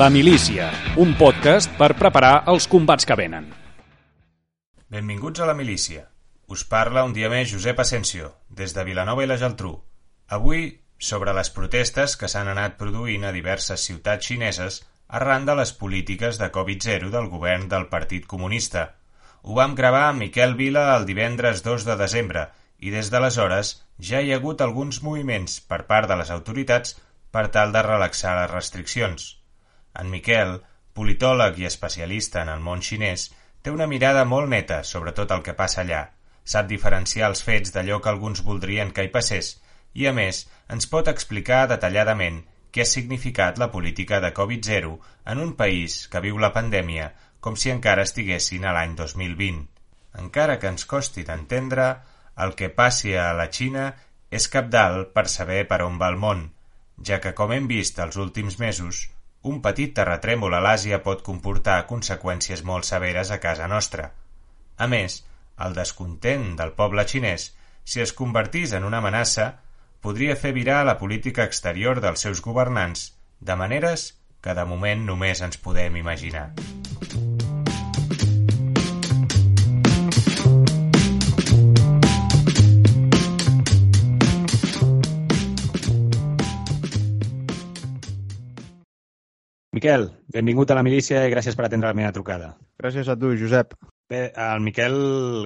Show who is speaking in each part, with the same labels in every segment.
Speaker 1: La Milícia, un podcast per preparar els combats que venen.
Speaker 2: Benvinguts a La Milícia. Us parla un dia més Josep Asensio, des de Vilanova i la Geltrú. Avui, sobre les protestes que s'han anat produint a diverses ciutats xineses arran de les polítiques de Covid-0 del govern del Partit Comunista. Ho vam gravar amb Miquel Vila el divendres 2 de desembre i des d'aleshores ja hi ha hagut alguns moviments per part de les autoritats per tal de relaxar les restriccions. En Miquel, politòleg i especialista en el món xinès, té una mirada molt neta sobre tot el que passa allà. Sap diferenciar els fets d'allò que alguns voldrien que hi passés i, a més, ens pot explicar detalladament què ha significat la política de Covid-0 en un país que viu la pandèmia com si encara estiguessin a l'any 2020. Encara que ens costi d'entendre, el que passi a la Xina és capdalt per saber per on va el món, ja que, com hem vist els últims mesos, un petit terratrèmol a l'Àsia pot comportar conseqüències molt severes a casa nostra. A més, el descontent del poble xinès, si es convertís en una amenaça, podria fer virar la política exterior dels seus governants de maneres que de moment només ens podem imaginar.
Speaker 1: Miquel, benvingut a la milícia i gràcies per atendre la meva trucada.
Speaker 3: Gràcies a tu, Josep.
Speaker 1: Bé, el Miquel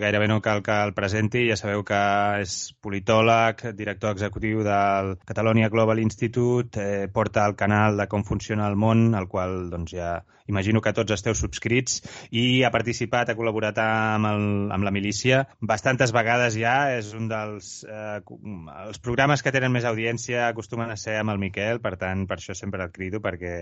Speaker 1: gairebé no cal que el presenti, ja sabeu que és politòleg, director executiu del Catalonia Global Institute, eh, porta el canal de Com funciona el món, al qual doncs, ja imagino que tots esteu subscrits, i ha participat, ha col·laborat amb, el, amb la milícia bastantes vegades ja, és un dels eh, els programes que tenen més audiència acostumen a ser amb el Miquel, per tant, per això sempre el crido, perquè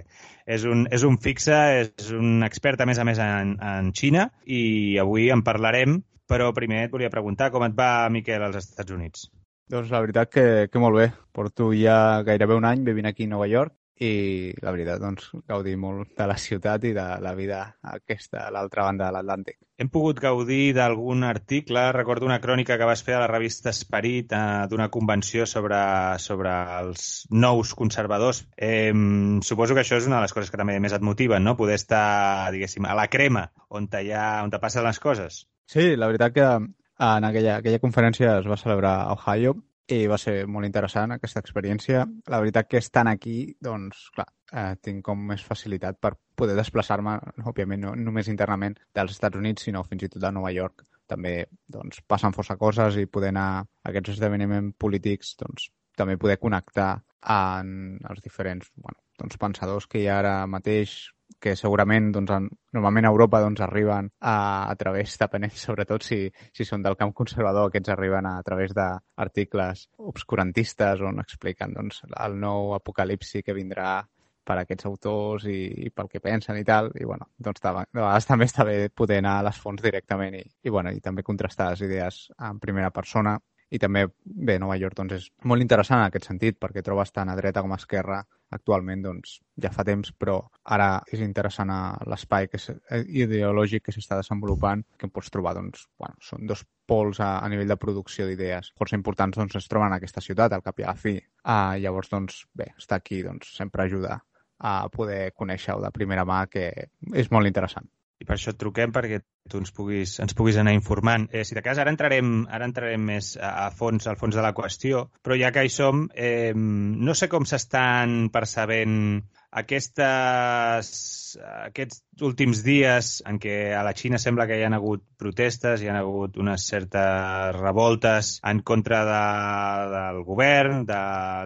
Speaker 1: és un, és un fixe, és un expert a més a més en, en Xina, i avui en parlarem, però primer et volia preguntar com et va, Miquel, als Estats Units.
Speaker 3: Doncs la veritat que, que molt bé. Porto ja gairebé un any vivint aquí a Nova York i la veritat, doncs, gaudir molt de la ciutat i de la vida aquesta a l'altra banda de l'Atlàntic.
Speaker 1: Hem pogut gaudir d'algun article, recordo una crònica que vas fer a la revista Esperit eh, d'una convenció sobre, sobre els nous conservadors. Eh, suposo que això és una de les coses que també més et motiven, no? Poder estar, diguéssim, a la crema, on, ha, on te passen les coses.
Speaker 3: Sí, la veritat que en aquella, aquella conferència es va celebrar a Ohio i va ser molt interessant aquesta experiència. La veritat que estant aquí, doncs, clar, eh, tinc com més facilitat per poder desplaçar-me, òbviament, no només internament dels Estats Units, sinó fins i tot a Nova York. També doncs, passen força coses i poder anar a aquests esdeveniments polítics, doncs, també poder connectar en els diferents bueno, doncs, pensadors que hi ha ara mateix, que segurament doncs, en, normalment a Europa doncs, arriben a, a través, depenent sobretot si, si són del camp conservador, aquests arriben a, a través d'articles obscurantistes on expliquen doncs, el nou apocalipsi que vindrà per a aquests autors i, i pel que pensen i tal, i bueno, doncs de vegades també està bé poder anar a les fonts directament i, i, bueno, i també contrastar les idees en primera persona i també, bé, Nova York doncs, és molt interessant en aquest sentit, perquè trobes tant a dreta com a esquerra actualment doncs, ja fa temps, però ara és interessant l'espai que eh, ideològic que s'està desenvolupant, que em pots trobar, doncs, bueno, són dos pols a, a nivell de producció d'idees força importants doncs, es troben en aquesta ciutat, al cap i a la fi. Uh, llavors, doncs, bé, estar aquí doncs, sempre ajuda a poder conèixer-ho de primera mà, que és molt interessant.
Speaker 1: I per això et truquem, perquè tu ens puguis, ens puguis anar informant. Eh, si de cas, ara entrarem, ara entrarem més a, a fons, al fons de la qüestió, però ja que hi som, eh, no sé com s'estan percebent aquestes, aquests últims dies en què a la Xina sembla que hi ha hagut protestes, hi ha hagut unes certes revoltes en contra de, del govern, de,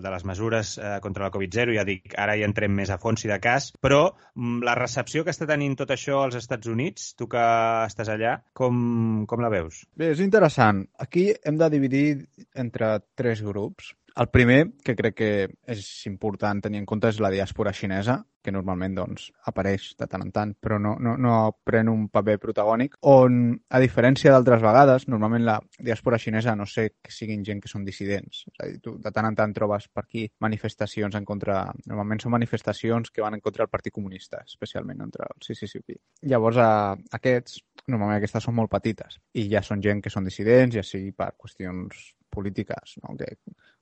Speaker 1: de les mesures eh, contra la Covid-0, ja dic, ara hi entrem més a fons si de cas, però mm, la recepció que està tenint tot això als Estats Units, tu que estàs allà, com, com la veus?
Speaker 3: Bé, és interessant. Aquí hem de dividir entre tres grups. El primer, que crec que és important tenir en compte, és la diàspora xinesa, que normalment doncs, apareix de tant en tant, però no, no, no pren un paper protagònic, on, a diferència d'altres vegades, normalment la diàspora xinesa no sé que siguin gent que són dissidents. És a dir, tu de tant en tant trobes per aquí manifestacions en contra... Normalment són manifestacions que van en contra del Partit Comunista, especialment entre el CCCP. Llavors, a, aquests, normalment aquestes són molt petites i ja són gent que són dissidents, ja sigui per qüestions polítiques no? que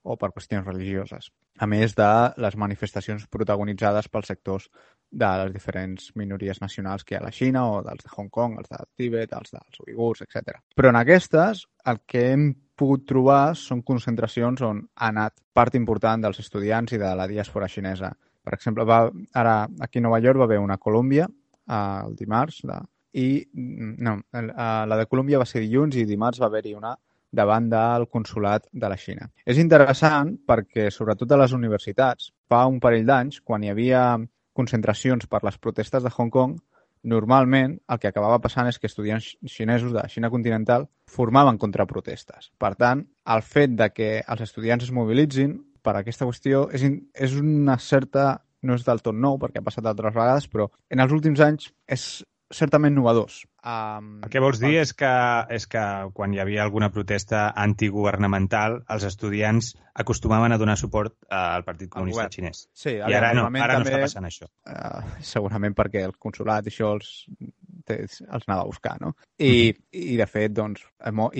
Speaker 3: o per qüestions religioses, a més de les manifestacions protagonitzades pels sectors de les diferents minories nacionals que hi ha a la Xina o dels de Hong Kong, els de Tibet, els dels uigurs, etc. Però en aquestes el que hem pogut trobar són concentracions on ha anat part important dels estudiants i de la diàspora xinesa. Per exemple, va, ara aquí a Nova York va haver una a Colòmbia el dimarts de, i no, la de Colòmbia va ser dilluns i dimarts va haver-hi una davant del consulat de la Xina. És interessant perquè, sobretot a les universitats, fa un parell d'anys, quan hi havia concentracions per les protestes de Hong Kong, normalment el que acabava passant és que estudiants xinesos de la Xina continental formaven contraprotestes. Per tant, el fet de que els estudiants es mobilitzin per aquesta qüestió és, és una certa no és del tot nou, perquè ha passat altres vegades, però en els últims anys és certament novedors.
Speaker 1: Um, el que vols dir és que, és que quan hi havia alguna protesta antigovernamental, els estudiants acostumaven a donar suport al Partit Comunista xinès.
Speaker 3: Sí,
Speaker 1: I ara no, ara també, no està passant això.
Speaker 3: Uh, segurament perquè el consulat i això els, els anava a buscar, no? I, mm. i de fet, doncs,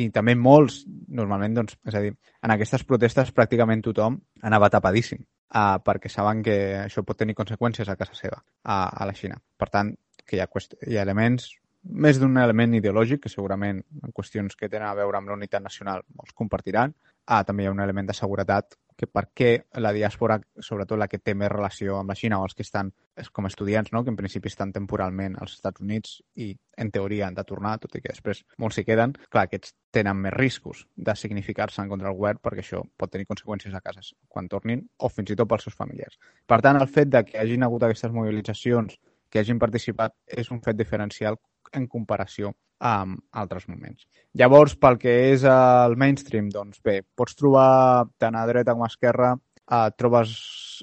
Speaker 3: i també molts, normalment, doncs, és a dir, en aquestes protestes pràcticament tothom anava tapadíssim uh, perquè saben que això pot tenir conseqüències a casa seva, a, a la Xina. Per tant, que hi ha, hi ha elements, més d'un element ideològic, que segurament en qüestions que tenen a veure amb la unitat nacional molts compartiran. Ah, també hi ha un element de seguretat que per què la diàspora, sobretot la que té més relació amb la Xina o els que estan com estudiants, no? que en principi estan temporalment als Estats Units i en teoria han de tornar, tot i que després molts s'hi queden, clar, aquests tenen més riscos de significar-se en contra del govern perquè això pot tenir conseqüències a casa quan tornin o fins i tot pels seus familiars. Per tant, el fet de que hagin hagut aquestes mobilitzacions que hagin participat és un fet diferencial en comparació amb altres moments. Llavors, pel que és el mainstream, doncs bé, pots trobar tant a dreta com a esquerra eh, trobes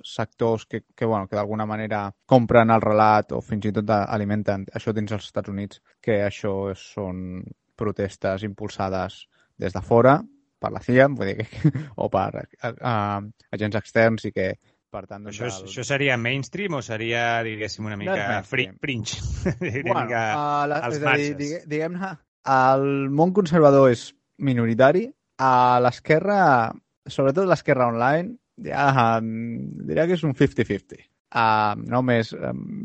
Speaker 3: sectors que, que, bueno, que d'alguna manera compren el relat o fins i tot alimenten això dins dels Estats Units, que això són protestes impulsades des de fora per la CIA, vull dir o per uh, agents externs i que per tant,
Speaker 1: doncs, això, és, el... això seria mainstream o seria, diguéssim, una mica free, fringe?
Speaker 3: bueno, mica uh, la, als marges. Digue, Diguem-ne, el món conservador és minoritari. A l'esquerra, sobretot l'esquerra online, ja diria que és un 50-50. Uh, no més,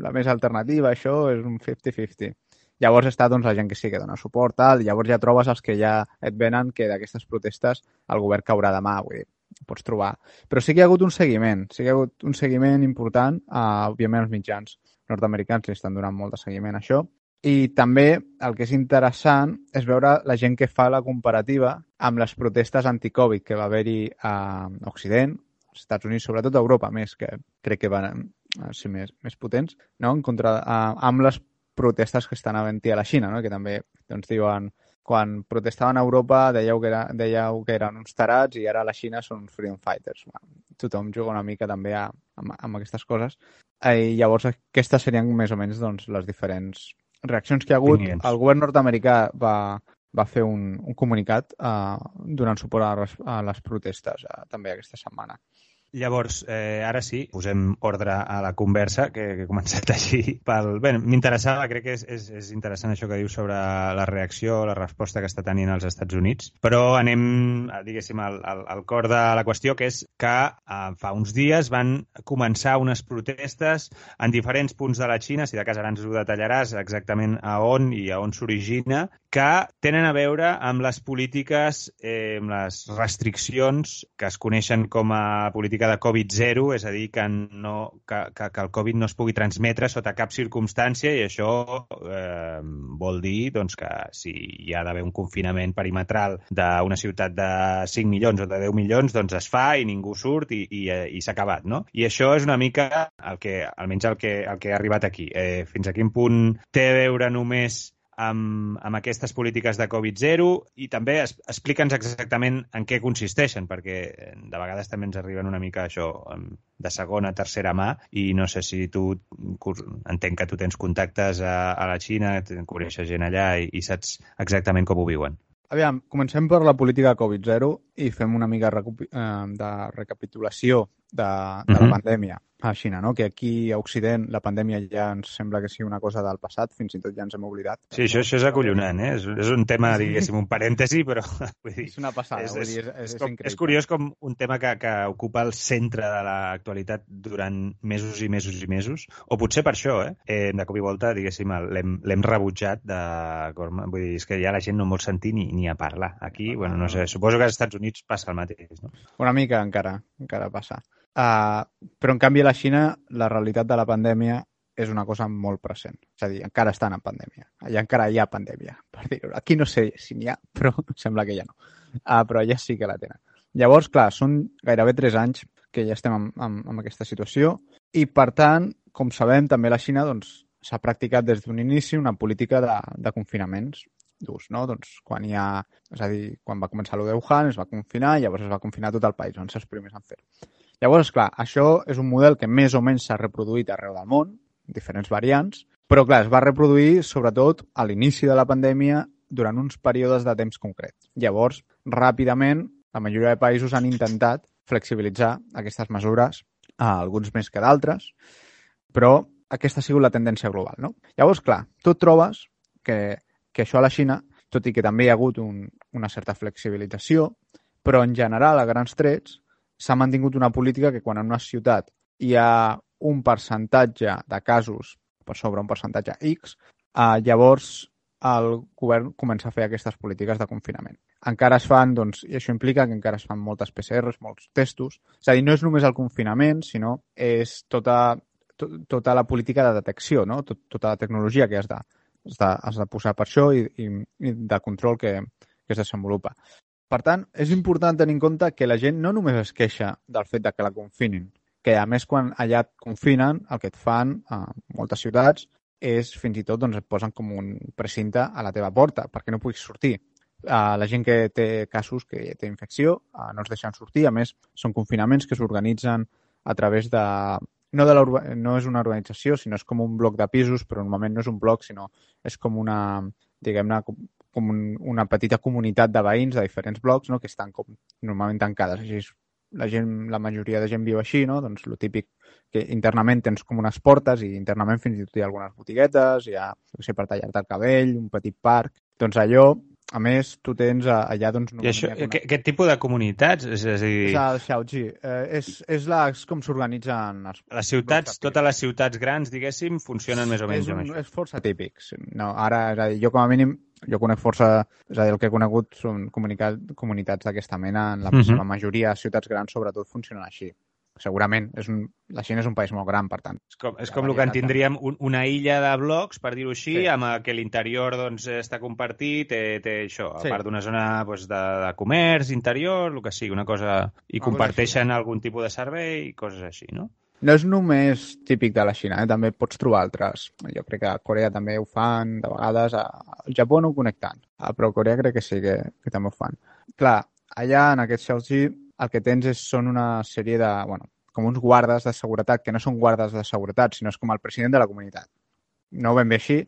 Speaker 3: la més alternativa, això, és un 50-50. Llavors està doncs, la gent que sí que dona suport, tal, llavors ja trobes els que ja et venen que d'aquestes protestes el govern caurà demà. Vull dir, pots trobar. Però sí que hi ha hagut un seguiment, sí que hi ha hagut un seguiment important, uh, òbviament els mitjans nord-americans li estan donant molt de seguiment a això, i també el que és interessant és veure la gent que fa la comparativa amb les protestes anti-Covid que va haver-hi a Occident, als Estats Units, sobretot a Europa més, que crec que van ser més, més potents, no? en contra, uh, amb les protestes que estan havent-hi a la Xina, no? que també doncs, diuen quan protestaven a Europa dèieu que, era, dèieu que eren uns tarats i ara a la Xina són uns freedom fighters. Tothom juga una mica també a, amb, amb aquestes coses. I llavors aquestes serien més o menys doncs, les diferents reaccions que hi ha hagut. El govern nord-americà va, va fer un, un comunicat uh, donant suport a les, a les protestes uh, també aquesta setmana.
Speaker 1: Llavors, eh, ara sí, posem ordre a la conversa, que, que he començat així. Pel... Bé, m'interessava, crec que és, és, és interessant això que dius sobre la reacció, la resposta que està tenint als Estats Units, però anem, diguéssim, al, al, al cor de la qüestió, que és que eh, fa uns dies van començar unes protestes en diferents punts de la Xina, si de cas ara ens ho detallaràs exactament a on i a on s'origina, que tenen a veure amb les polítiques, eh, amb les restriccions que es coneixen com a política de Covid-0, és a dir, que, no, que, que, que el Covid no es pugui transmetre sota cap circumstància i això eh, vol dir doncs, que si hi ha d'haver un confinament perimetral d'una ciutat de 5 milions o de 10 milions, doncs es fa i ningú surt i, i, i s'ha acabat, no? I això és una mica el que, almenys el que, el que ha arribat aquí. Eh, fins a quin punt té a veure només amb, amb aquestes polítiques de Covid-0 i també es, explica'ns exactament en què consisteixen, perquè eh, de vegades també ens arriben una mica això de segona, tercera mà i no sé si tu, entenc que tu tens contactes a, a la Xina, coneixes gent allà i, i saps exactament com ho viuen.
Speaker 3: Aviam, comencem per la política Covid-0 i fem una mica eh, de recapitulació de, de uh -huh. la mhm. pandèmia a Xina, no? que aquí a Occident la pandèmia ja ens sembla que sigui una cosa del passat, fins i tot ja ens hem oblidat.
Speaker 1: Sí, això, això és acollonant, eh? És, és un tema, diguéssim, un parèntesi, però...
Speaker 3: Vull dir, és una passada, és, vull dir, és, és, és, com,
Speaker 1: és curiós com un tema que, que ocupa el centre de l'actualitat durant mesos i mesos i mesos, o potser per això, eh? eh de cop i volta, diguéssim, l'hem rebutjat de... Vull dir, és que ja la gent no vol sentir ni, ni a parlar. Aquí, bueno, no sé, suposo que als Estats Units passa el mateix, no?
Speaker 3: Una mica encara, encara passa. Uh, però, en canvi, a la Xina, la realitat de la pandèmia és una cosa molt present. És a dir, encara estan en pandèmia. Allà encara hi ha pandèmia, per dir-ho. Aquí no sé si n'hi ha, però sembla que ja no. Uh, però allà sí que la tenen. Llavors, clar, són gairebé tres anys que ja estem en aquesta situació i, per tant, com sabem, també la Xina doncs, s'ha practicat des d'un inici una política de, de confinaments durs, no? Doncs quan hi ha... És a dir, quan va començar el de Wuhan es va confinar i llavors es va confinar tot el país, ser els primers en fer-ho. Llavors, clar, això és un model que més o menys s'ha reproduït arreu del món, diferents variants, però clar, es va reproduir sobretot a l'inici de la pandèmia durant uns períodes de temps concrets. Llavors, ràpidament, la majoria de països han intentat flexibilitzar aquestes mesures, a alguns més que d'altres, però aquesta ha sigut la tendència global. No? Llavors, clar, tu trobes que, que això a la Xina, tot i que també hi ha hagut un, una certa flexibilització, però en general, a grans trets, s'ha mantingut una política que quan en una ciutat hi ha un percentatge de casos per sobre un percentatge X, eh, llavors el govern comença a fer aquestes polítiques de confinament. Encara es fan, doncs, i això implica que encara es fan moltes PCRs, molts testos. És a dir, no és només el confinament, sinó és tota, to, tota la política de detecció, no? Tot, tota la tecnologia que has de, has de, has de posar per això i, i, i de control que, que es desenvolupa. Per tant, és important tenir en compte que la gent no només es queixa del fet de que la confinin, que a més quan allà et confinen, el que et fan a moltes ciutats és fins i tot doncs, et posen com un precinte a la teva porta perquè no puguis sortir. La gent que té casos, que té infecció, uh, no els deixen sortir. A més, són confinaments que s'organitzen a través de... No, de no és una organització, sinó és com un bloc de pisos, però normalment no és un bloc, sinó és com una, diguem-ne, com un, una petita comunitat de veïns de diferents blocs no? que estan com normalment tancades. Així la gent, la majoria de gent viu així, no? Doncs el típic que internament tens com unes portes i internament fins i tot hi ha algunes botiguetes, hi ha, no sé, per tallar-te el cabell, un petit parc. Doncs allò a més, tu tens allà... Doncs,
Speaker 1: I això, una... aquest tipus de comunitats? És, és a dir...
Speaker 3: És el Xiaoji. Eh, és, és, la, és com s'organitzen els...
Speaker 1: Les ciutats, totes les ciutats grans, diguéssim, funcionen més o menys
Speaker 3: és
Speaker 1: un.
Speaker 3: És força típic. No, ara, és a dir, jo com a mínim, jo conec força... És a dir, el que he conegut són comunitats d'aquesta mena. En la, uh. -huh. la majoria de ciutats grans, sobretot, funcionen així segurament. És un, la Xina és un país molt gran, per tant.
Speaker 1: És com, és com el que en tindríem un, una illa de blocs, per dir-ho així, sí. amb que l'interior doncs, està compartit, té, té això, a sí. part d'una zona doncs, de, de comerç interior, el que sigui, una cosa... I una comparteixen cosa algun tipus de servei i coses així, no?
Speaker 3: No és només típic de la Xina, eh? també pots trobar altres. Jo crec que a Corea també ho fan, de vegades. Al Japó no ho ah, però a Corea crec que sí que, que també ho fan. Clar, allà en aquest Xiaoji el que tens és, són una sèrie de, bueno, com uns guardes de seguretat, que no són guardes de seguretat, sinó és com el president de la comunitat. No ho ben bé així.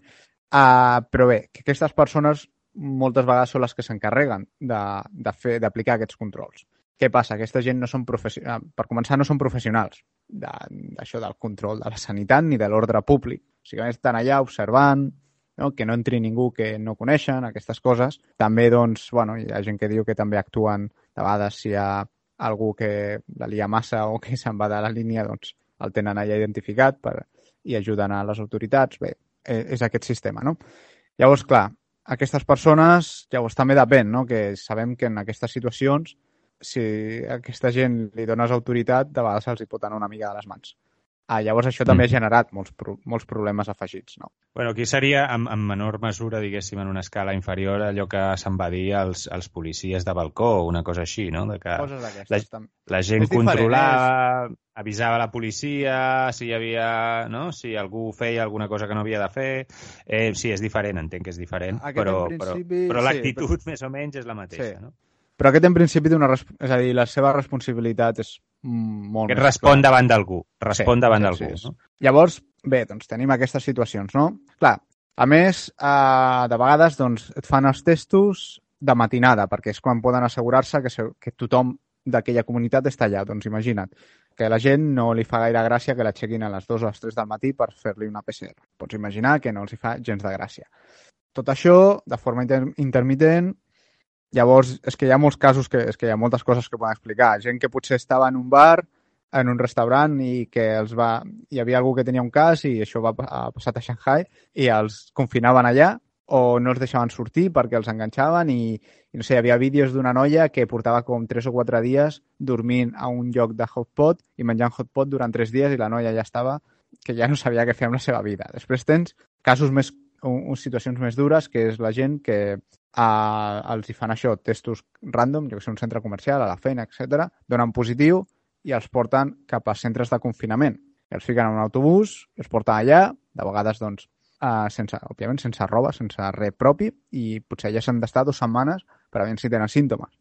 Speaker 3: Uh, però bé, que aquestes persones moltes vegades són les que s'encarreguen d'aplicar aquests controls. Què passa? Aquesta gent no són professionals, per començar no són professionals d'això de, del control de la sanitat ni de l'ordre públic. O sigui, estan allà observant, no? que no entri ningú que no coneixen, aquestes coses. També, doncs, bueno, hi ha gent que diu que també actuen de vegades si hi ha algú que la lia massa o que se'n va de la línia, doncs el tenen allà identificat per, i ajuden a les autoritats. Bé, e, és aquest sistema, no? Llavors, clar, aquestes persones, llavors també depèn, no? que sabem que en aquestes situacions si a aquesta gent li dones autoritat, de vegades se'ls hi pot anar una mica de les mans. Ah, llavors això també ha mm. generat molts, pro molts problemes afegits, no?
Speaker 1: Bueno, aquí seria, en, en menor mesura, diguéssim, en una escala inferior, allò que se'n va dir als, als policies de balcó, una cosa així, no? De que la, la gent controlava, és... avisava la policia si hi havia, no? Si algú feia alguna cosa que no havia de fer. Eh, sí, és diferent, entenc que és diferent, Aquest però, principi... però, però l'actitud sí, però... més o menys és la mateixa, sí. no?
Speaker 3: Però aquest en principi té una... És a dir, la seva responsabilitat és molt
Speaker 1: Aquest respon clar. davant d'algú. Respon sí, davant d'algú. Sí, no?
Speaker 3: Llavors, bé, doncs tenim aquestes situacions, no? Clar, a més, eh, de vegades doncs, et fan els testos de matinada, perquè és quan poden assegurar-se que, que tothom d'aquella comunitat està allà. Doncs imagina't que la gent no li fa gaire gràcia que l'aixequin a les 2 o les 3 del matí per fer-li una PCR. Pots imaginar que no els hi fa gens de gràcia. Tot això, de forma inter intermitent, Llavors, és que hi ha molts casos que, és que hi ha moltes coses que poden explicar. Gent que potser estava en un bar, en un restaurant i que els va... hi havia algú que tenia un cas i això va ha passat a Shanghai i els confinaven allà o no els deixaven sortir perquè els enganxaven i, i no sé, hi havia vídeos d'una noia que portava com 3 o 4 dies dormint a un lloc de hotpot i menjant hotpot durant 3 dies i la noia ja estava que ja no sabia què fer amb la seva vida. Després tens casos més, un, situacions més dures, que és la gent que eh, els hi fan això, testos random, jo que sé, un centre comercial, a la feina, etc, donen positiu i els porten cap a centres de confinament. I els fiquen en un autobús, els porten allà, de vegades, doncs, eh, sense, òbviament, sense roba, sense res propi, i potser ja s'han d'estar dues setmanes per a veure si tenen símptomes.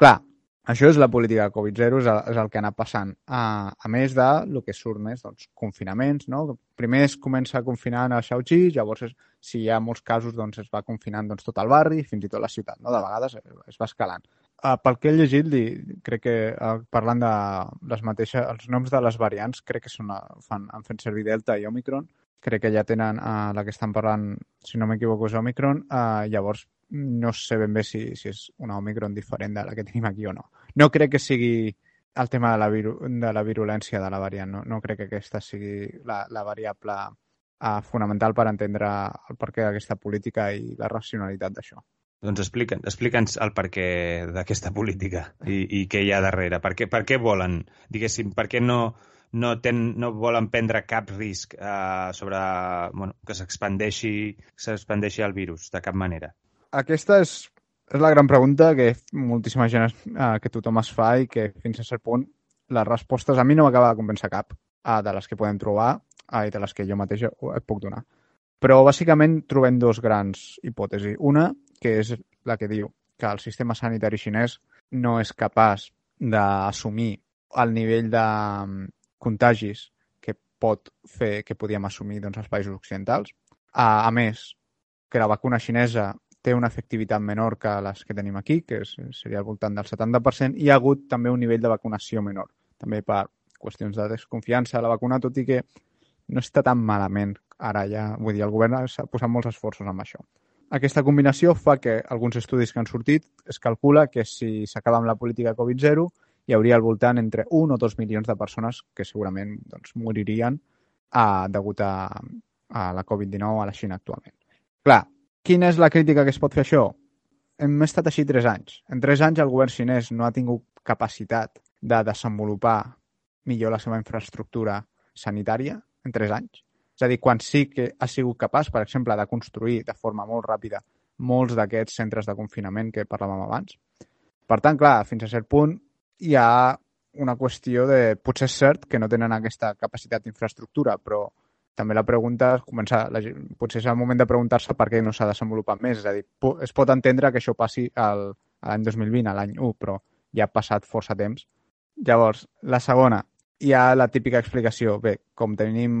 Speaker 3: Clar, això és la política de Covid-0, és, és el que ha anat passant. A, a més de el que surt més, doncs, confinaments, no? Primer es comença a confinar a Shaoxi, llavors, es, si hi ha molts casos, doncs es va confinant doncs, tot el barri, fins i tot la ciutat, no? De vegades es va escalant. Uh, pel que he llegit, li, crec que uh, parlant de les mateixes, els noms de les variants, crec que són, fan, han fet servir Delta i Omicron, crec que ja tenen uh, la que estan parlant, si no m'equivoco, és Omicron, uh, llavors no sé ben bé si, si és una Omicron diferent de la que tenim aquí o no. No crec que sigui el tema de la, viru de la virulència de la variant. No, no crec que aquesta sigui la, la variable uh, fonamental per entendre el perquè d'aquesta política i la racionalitat d'això.
Speaker 1: Doncs explica'ns explica el perquè d'aquesta política i, i què hi ha darrere. Per què, per què volen, diguéssim, per què no, no, ten, no volen prendre cap risc eh, sobre bueno, que s'expandeixi el virus de cap manera?
Speaker 3: Aquesta és, és la gran pregunta que moltíssima gent eh, que tothom es fa i que fins a cert punt les respostes a mi no m'acaba de convèncer cap eh, de les que podem trobar eh, i de les que jo mateix et puc donar. Però bàsicament trobem dos grans hipòtesis. Una, que és la que diu que el sistema sanitari xinès no és capaç d'assumir el nivell de mm, contagis que pot fer que podíem assumir doncs, els països occidentals. A, a més, que la vacuna xinesa té una efectivitat menor que les que tenim aquí, que és, seria al voltant del 70%, i hi ha hagut també un nivell de vacunació menor, també per qüestions de desconfiança de la vacuna, tot i que no està tan malament ara ja. Vull dir, el govern s'ha posat molts esforços amb això. Aquesta combinació fa que alguns estudis que han sortit es calcula que si s'acaba amb la política Covid-0 hi hauria al voltant entre 1 o 2 milions de persones que segurament doncs, moririen a, ah, degut a, a la Covid-19 a la Xina actualment. Clar, Quina és la crítica que es pot fer això? Hem estat així tres anys. En tres anys el govern xinès no ha tingut capacitat de desenvolupar millor la seva infraestructura sanitària en tres anys. És a dir, quan sí que ha sigut capaç, per exemple, de construir de forma molt ràpida molts d'aquests centres de confinament que parlàvem abans. Per tant, clar, fins a cert punt hi ha una qüestió de... Potser és cert que no tenen aquesta capacitat d'infraestructura, però també la pregunta comença, la, potser és el moment de preguntar-se per què no s'ha desenvolupat més. És a dir, es pot entendre que això passi l'any 2020, a l'any 1, però ja ha passat força temps. Llavors, la segona, hi ha la típica explicació. Bé, com tenim,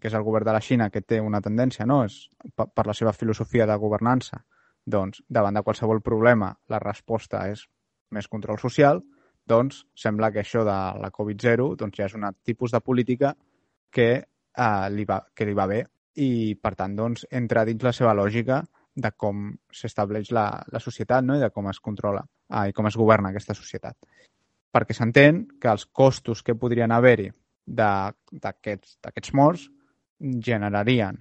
Speaker 3: que és el govern de la Xina, que té una tendència, no? És, per, per la seva filosofia de governança, doncs, davant de qualsevol problema, la resposta és més control social. doncs sembla que això de la Covid-0 doncs, ja és un tipus de política que, eh, li va, que li va bé i, per tant, doncs, entra dins la seva lògica de com s'estableix la, la societat no? i de com es controla eh, i com es governa aquesta societat. Perquè s'entén que els costos que podrien haver-hi d'aquests morts generarien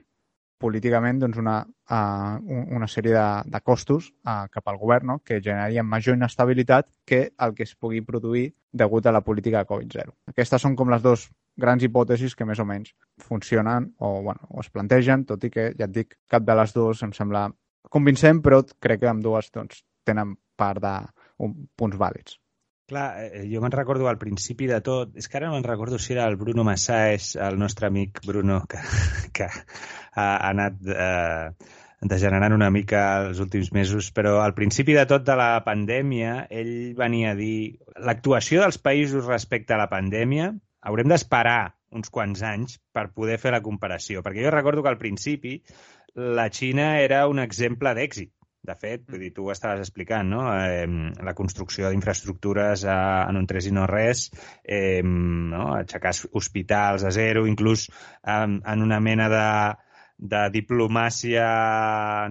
Speaker 3: políticament doncs, una, uh, una sèrie de, de costos uh, cap al govern no? que generarien major inestabilitat que el que es pugui produir degut a la política de Covid-0. Aquestes són com les dues grans hipòtesis que més o menys funcionen o, bueno, o es plantegen, tot i que, ja et dic, cap de les dues em sembla convincent, però crec que amb dues doncs, tenen part de un, punts vàlids.
Speaker 1: Clar, eh, jo me'n recordo al principi de tot, és que ara no me'n recordo si era el Bruno Massaes, el nostre amic Bruno, que, que ha, ha anat eh, degenerant una mica els últims mesos, però al principi de tot de la pandèmia, ell venia a dir l'actuació dels països respecte a la pandèmia haurem d'esperar uns quants anys per poder fer la comparació, perquè jo recordo que al principi la Xina era un exemple d'èxit de fet, vull dir, tu ho estaves explicant, no? Eh, la construcció d'infraestructures en un tres i no res, eh, no? aixecar hospitals a zero, inclús eh, en una mena de, de diplomàcia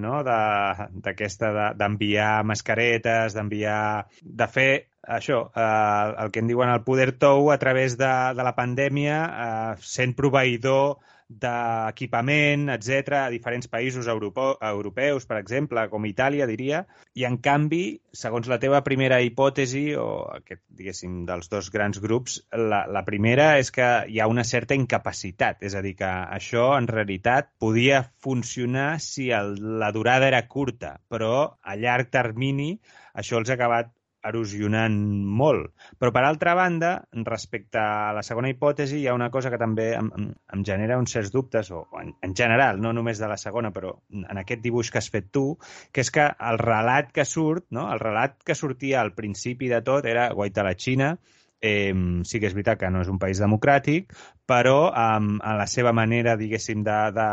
Speaker 1: no? d'aquesta de, d'enviar mascaretes, d'enviar... de fer això, eh, el que en diuen el poder tou a través de, de la pandèmia, eh, sent proveïdor d'equipament, etc a diferents països europeus, per exemple, com Itàlia, diria, i en canvi, segons la teva primera hipòtesi, o aquest, diguéssim, dels dos grans grups, la, la primera és que hi ha una certa incapacitat, és a dir, que això en realitat podia funcionar si el, la durada era curta, però a llarg termini això els ha acabat erosionant molt. Però, per altra banda, respecte a la segona hipòtesi, hi ha una cosa que també em, em genera uns certs dubtes, o en, en general, no només de la segona, però en aquest dibuix que has fet tu, que és que el relat que surt, no? el relat que sortia al principi de tot era guaita la Xina, eh, sí que és veritat que no és un país democràtic, però eh, a la seva manera, diguéssim, de, de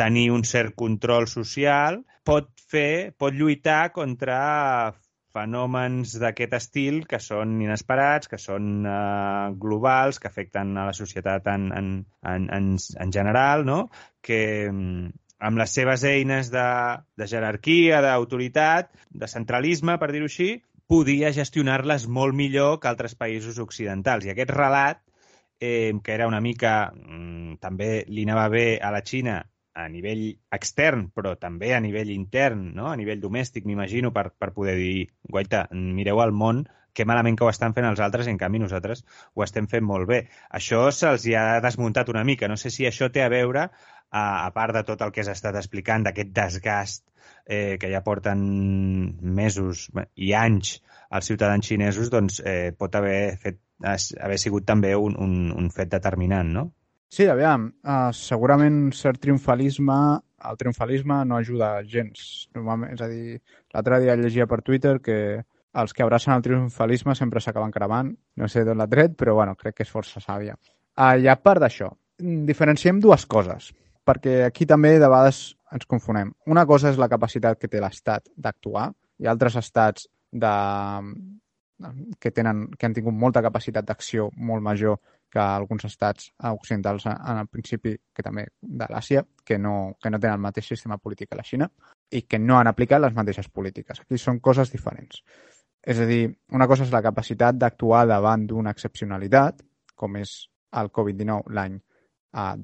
Speaker 1: tenir un cert control social, pot fer, pot lluitar contra fenòmens d'aquest estil que són inesperats, que són eh, globals, que afecten a la societat en, en, en, en, en general, no? que mm, amb les seves eines de, de jerarquia, d'autoritat, de centralisme, per dir-ho així, podia gestionar-les molt millor que altres països occidentals. I aquest relat, eh, que era una mica... Mm, també li anava bé a la Xina a nivell extern, però també a nivell intern, no? a nivell domèstic, m'imagino, per, per poder dir, guaita, mireu al món que malament que ho estan fent els altres i en canvi nosaltres ho estem fent molt bé. Això se'ls ha desmuntat una mica. No sé si això té a veure, a, a part de tot el que has estat explicant, d'aquest desgast eh, que ja porten mesos i anys els ciutadans xinesos, doncs eh, pot haver, fet, haver sigut també un, un, un fet determinant, no?
Speaker 3: Sí, aviam, uh, segurament cert triomfalisme, el triomfalisme no ajuda gens. Normalment, és a dir, l'altre dia llegia per Twitter que els que abracen el triomfalisme sempre s'acaben cremant. No sé d'on l'ha tret, però bueno, crec que és força sàvia. Uh, I a part d'això, diferenciem dues coses, perquè aquí també de vegades ens confonem. Una cosa és la capacitat que té l'Estat d'actuar i altres estats de, que, tenen, que han tingut molta capacitat d'acció molt major que alguns estats occidentals en el principi, que també de l'Àsia, que, no, que no tenen el mateix sistema polític que la Xina i que no han aplicat les mateixes polítiques. Aquí són coses diferents. És a dir, una cosa és la capacitat d'actuar davant d'una excepcionalitat, com és el Covid-19 l'any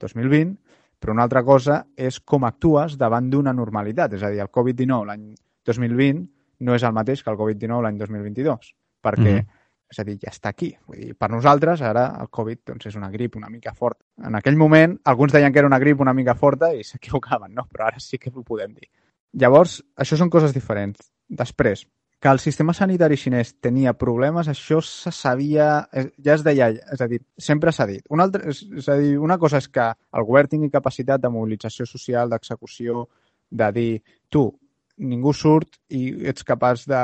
Speaker 3: 2020, però una altra cosa és com actues davant d'una normalitat. És a dir, el Covid-19 l'any 2020 no és el mateix que el Covid-19 l'any 2022, perquè mm -hmm és a dir, ja està aquí. Vull dir, per nosaltres, ara el Covid doncs, és una grip una mica forta. En aquell moment, alguns deien que era una grip una mica forta i s'equivocaven, no? Però ara sí que ho podem dir. Llavors, això són coses diferents. Després, que el sistema sanitari xinès tenia problemes, això se sabia, eh, ja es deia, és a dir, sempre s'ha dit. Una altra, és, a dir, una cosa és que el govern tingui capacitat de mobilització social, d'execució, de dir, tu, ningú surt i ets capaç de,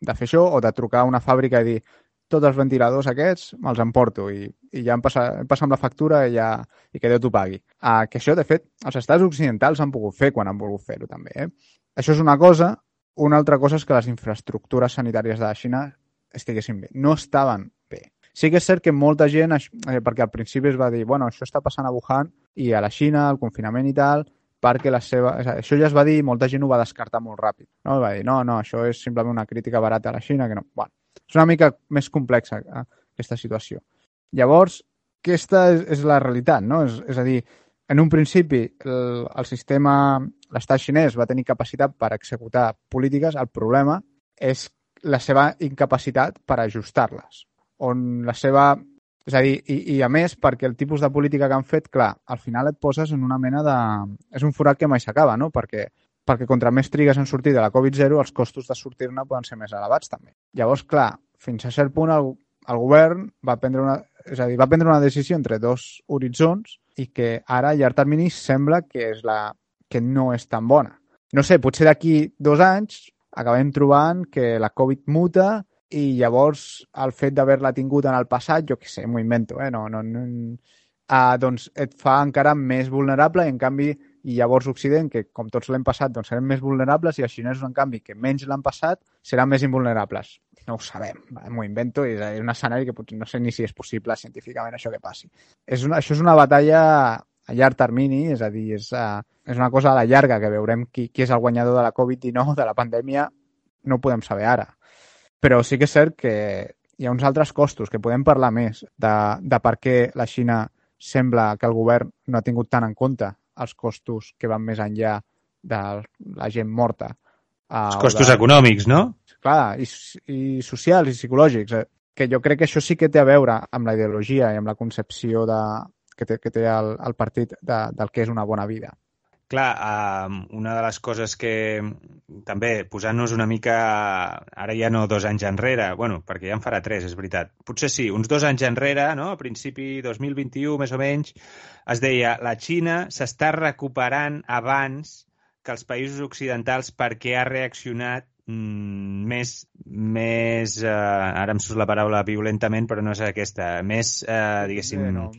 Speaker 3: de fer això o de trucar a una fàbrica i dir tots els ventiladors aquests me'ls emporto i, i ja em passa, em passa amb la factura i, ja, i que Déu t'ho pagui. Uh, que això, de fet, els estats occidentals han pogut fer quan han volgut fer-ho també. Eh? Això és una cosa. Una altra cosa és que les infraestructures sanitàries de la Xina estiguessin bé. No estaven bé. Sí que és cert que molta gent, eh, perquè al principi es va dir, bueno, això està passant a Wuhan i a la Xina, el confinament i tal, perquè la seva... Això ja es va dir i molta gent ho va descartar molt ràpid. No? Va dir, no, no, això és simplement una crítica barata a la Xina, que no. Bueno, és una mica més complexa eh, aquesta situació. Llavors, aquesta és, és la realitat, no? És, és a dir, en un principi el, el sistema, l'estat xinès va tenir capacitat per executar polítiques, el problema és la seva incapacitat per ajustar-les, on la seva és a dir, i, i a més, perquè el tipus de política que han fet, clar, al final et poses en una mena de... És un forat que mai s'acaba, no? Perquè, perquè contra més trigues en sortir de la Covid-0, els costos de sortir-ne poden ser més elevats, també. Llavors, clar, fins a cert punt el, el govern va prendre una... És a dir, va prendre una decisió entre dos horitzons i que ara, a llarg termini, sembla que és la que no és tan bona. No sé, potser d'aquí dos anys acabem trobant que la Covid muta i llavors el fet d'haver-la tingut en el passat, jo què sé, m'ho invento, eh? no, no, no, uh, doncs et fa encara més vulnerable i en canvi i llavors Occident, que com tots l'hem passat, doncs serem més vulnerables i els xinesos, en canvi, que menys l'han passat, seran més invulnerables. No ho sabem, m'ho invento, és, és un escenari que potser no sé ni si és possible científicament això que passi. És una, això és una batalla a llarg termini, és a dir, és, uh, és una cosa a la llarga que veurem qui, qui és el guanyador de la Covid-19, de la pandèmia, no ho podem saber ara. Però sí que és cert que hi ha uns altres costos que podem parlar més de, de per què la Xina sembla que el govern no ha tingut tant en compte els costos que van més enllà de la gent morta.
Speaker 1: Els costos de... econòmics, no?
Speaker 3: Clar, i, i socials i psicològics. Eh? Que jo crec que això sí que té a veure amb la ideologia i amb la concepció de, que té, que té el, el partit de, del que és una bona vida.
Speaker 1: Clar, una de les coses que també posant-nos una mica, ara ja no dos anys enrere, bueno, perquè ja en farà tres, és veritat. Potser sí, uns dos anys enrere, no? a principi 2021 més o menys, es deia la Xina s'està recuperant abans que els països occidentals perquè ha reaccionat mm, més, més eh, ara em surt la paraula violentament, però no és aquesta, més, eh, diguéssim, no.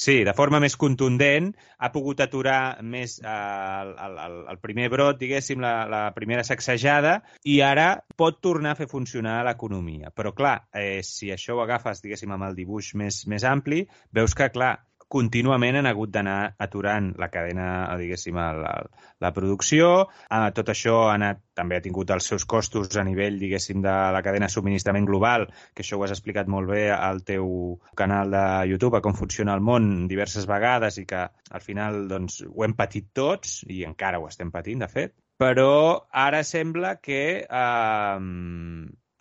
Speaker 1: Sí, de forma més contundent, ha pogut aturar més eh, el, el, el primer brot, diguéssim, la, la primera sacsejada, i ara pot tornar a fer funcionar l'economia. Però, clar, eh, si això ho agafes, diguéssim, amb el dibuix més, més ampli, veus que, clar, contínuament han hagut d'anar aturant la cadena, diguéssim, la, la producció. Eh, tot això ha anat, també ha tingut els seus costos a nivell, diguéssim, de la cadena de subministrament global, que això ho has explicat molt bé al teu canal de YouTube, a com funciona el món diverses vegades i que al final doncs, ho hem patit tots i encara ho estem patint, de fet. Però ara sembla que eh,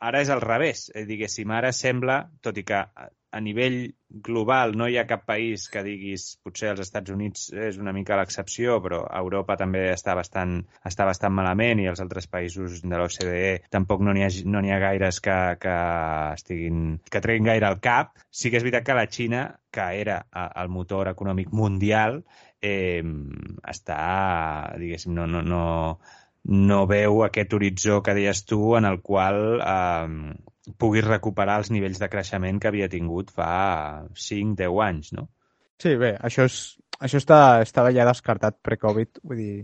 Speaker 1: ara és al revés, eh, diguéssim, ara sembla, tot i que a nivell global no hi ha cap país que diguis, potser els Estats Units és una mica l'excepció, però Europa també està bastant, està bastant malament i els altres països de l'OCDE tampoc no n'hi ha, no ha gaires que, que, estiguin, que treguin gaire al cap. Sí que és veritat que la Xina, que era el motor econòmic mundial, eh, està, diguéssim, no, no, no, no veu aquest horitzó que deies tu en el qual eh, puguis recuperar els nivells de creixement que havia tingut fa 5-10 anys, no?
Speaker 3: Sí, bé, això, és, això està, estava ja descartat pre-Covid, vull dir,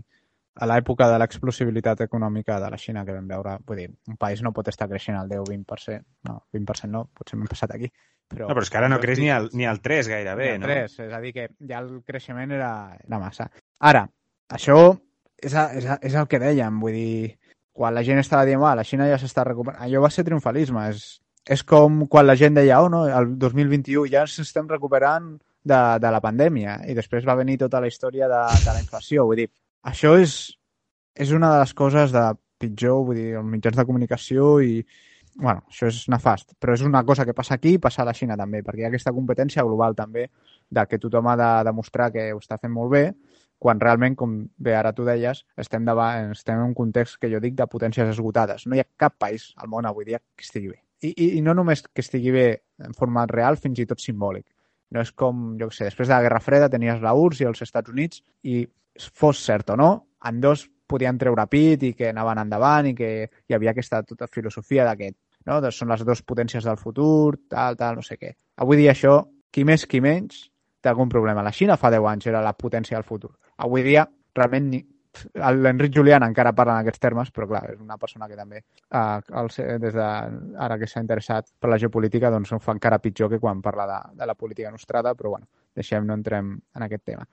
Speaker 3: a l'època de l'explosibilitat econòmica de la Xina que vam veure, vull dir, un país no pot estar creixent al 10-20%, no, 20% no, potser m'he passat aquí.
Speaker 1: Però, no, però és que ara no creix ni al, ni al 3 gairebé,
Speaker 3: ni
Speaker 1: no?
Speaker 3: 3, és a dir, que ja el creixement era, era massa. Ara, això és, és, és el que dèiem, vull dir, quan la gent estava dient, la Xina ja s'està recuperant, allò va ser triomfalisme. És, és com quan la gent deia, oh, no, el 2021 ja ens estem recuperant de, de la pandèmia i després va venir tota la història de, de la inflació. Vull dir, això és, és una de les coses de pitjor, vull dir, els mitjans de comunicació i, bueno, això és nefast, però és una cosa que passa aquí i passa a la Xina també, perquè hi ha aquesta competència global també de que tothom ha de demostrar que ho està fent molt bé quan realment, com bé ara tu deies, estem, davant, estem en un context que jo dic de potències esgotades. No hi ha cap país al món avui dia que estigui bé. I, i, i no només que estigui bé en format real, fins i tot simbòlic. No és com, jo què sé, després de la Guerra Freda tenies la URSS i els Estats Units i fos cert o no, en dos podien treure pit i que anaven endavant i que hi havia aquesta tota filosofia d'aquest, no? Doncs són les dues potències del futur, tal, tal, no sé què. Avui dia això, qui més, qui menys, té algun problema. La Xina fa 10 anys era la potència del futur avui dia realment ni, l'Enric Julián encara parla en aquests termes, però clar, és una persona que també, eh, el, des de ara que s'ha interessat per la geopolítica, doncs ho fa encara pitjor que quan parla de, de la política nostrada, però bueno, deixem, no entrem en aquest tema.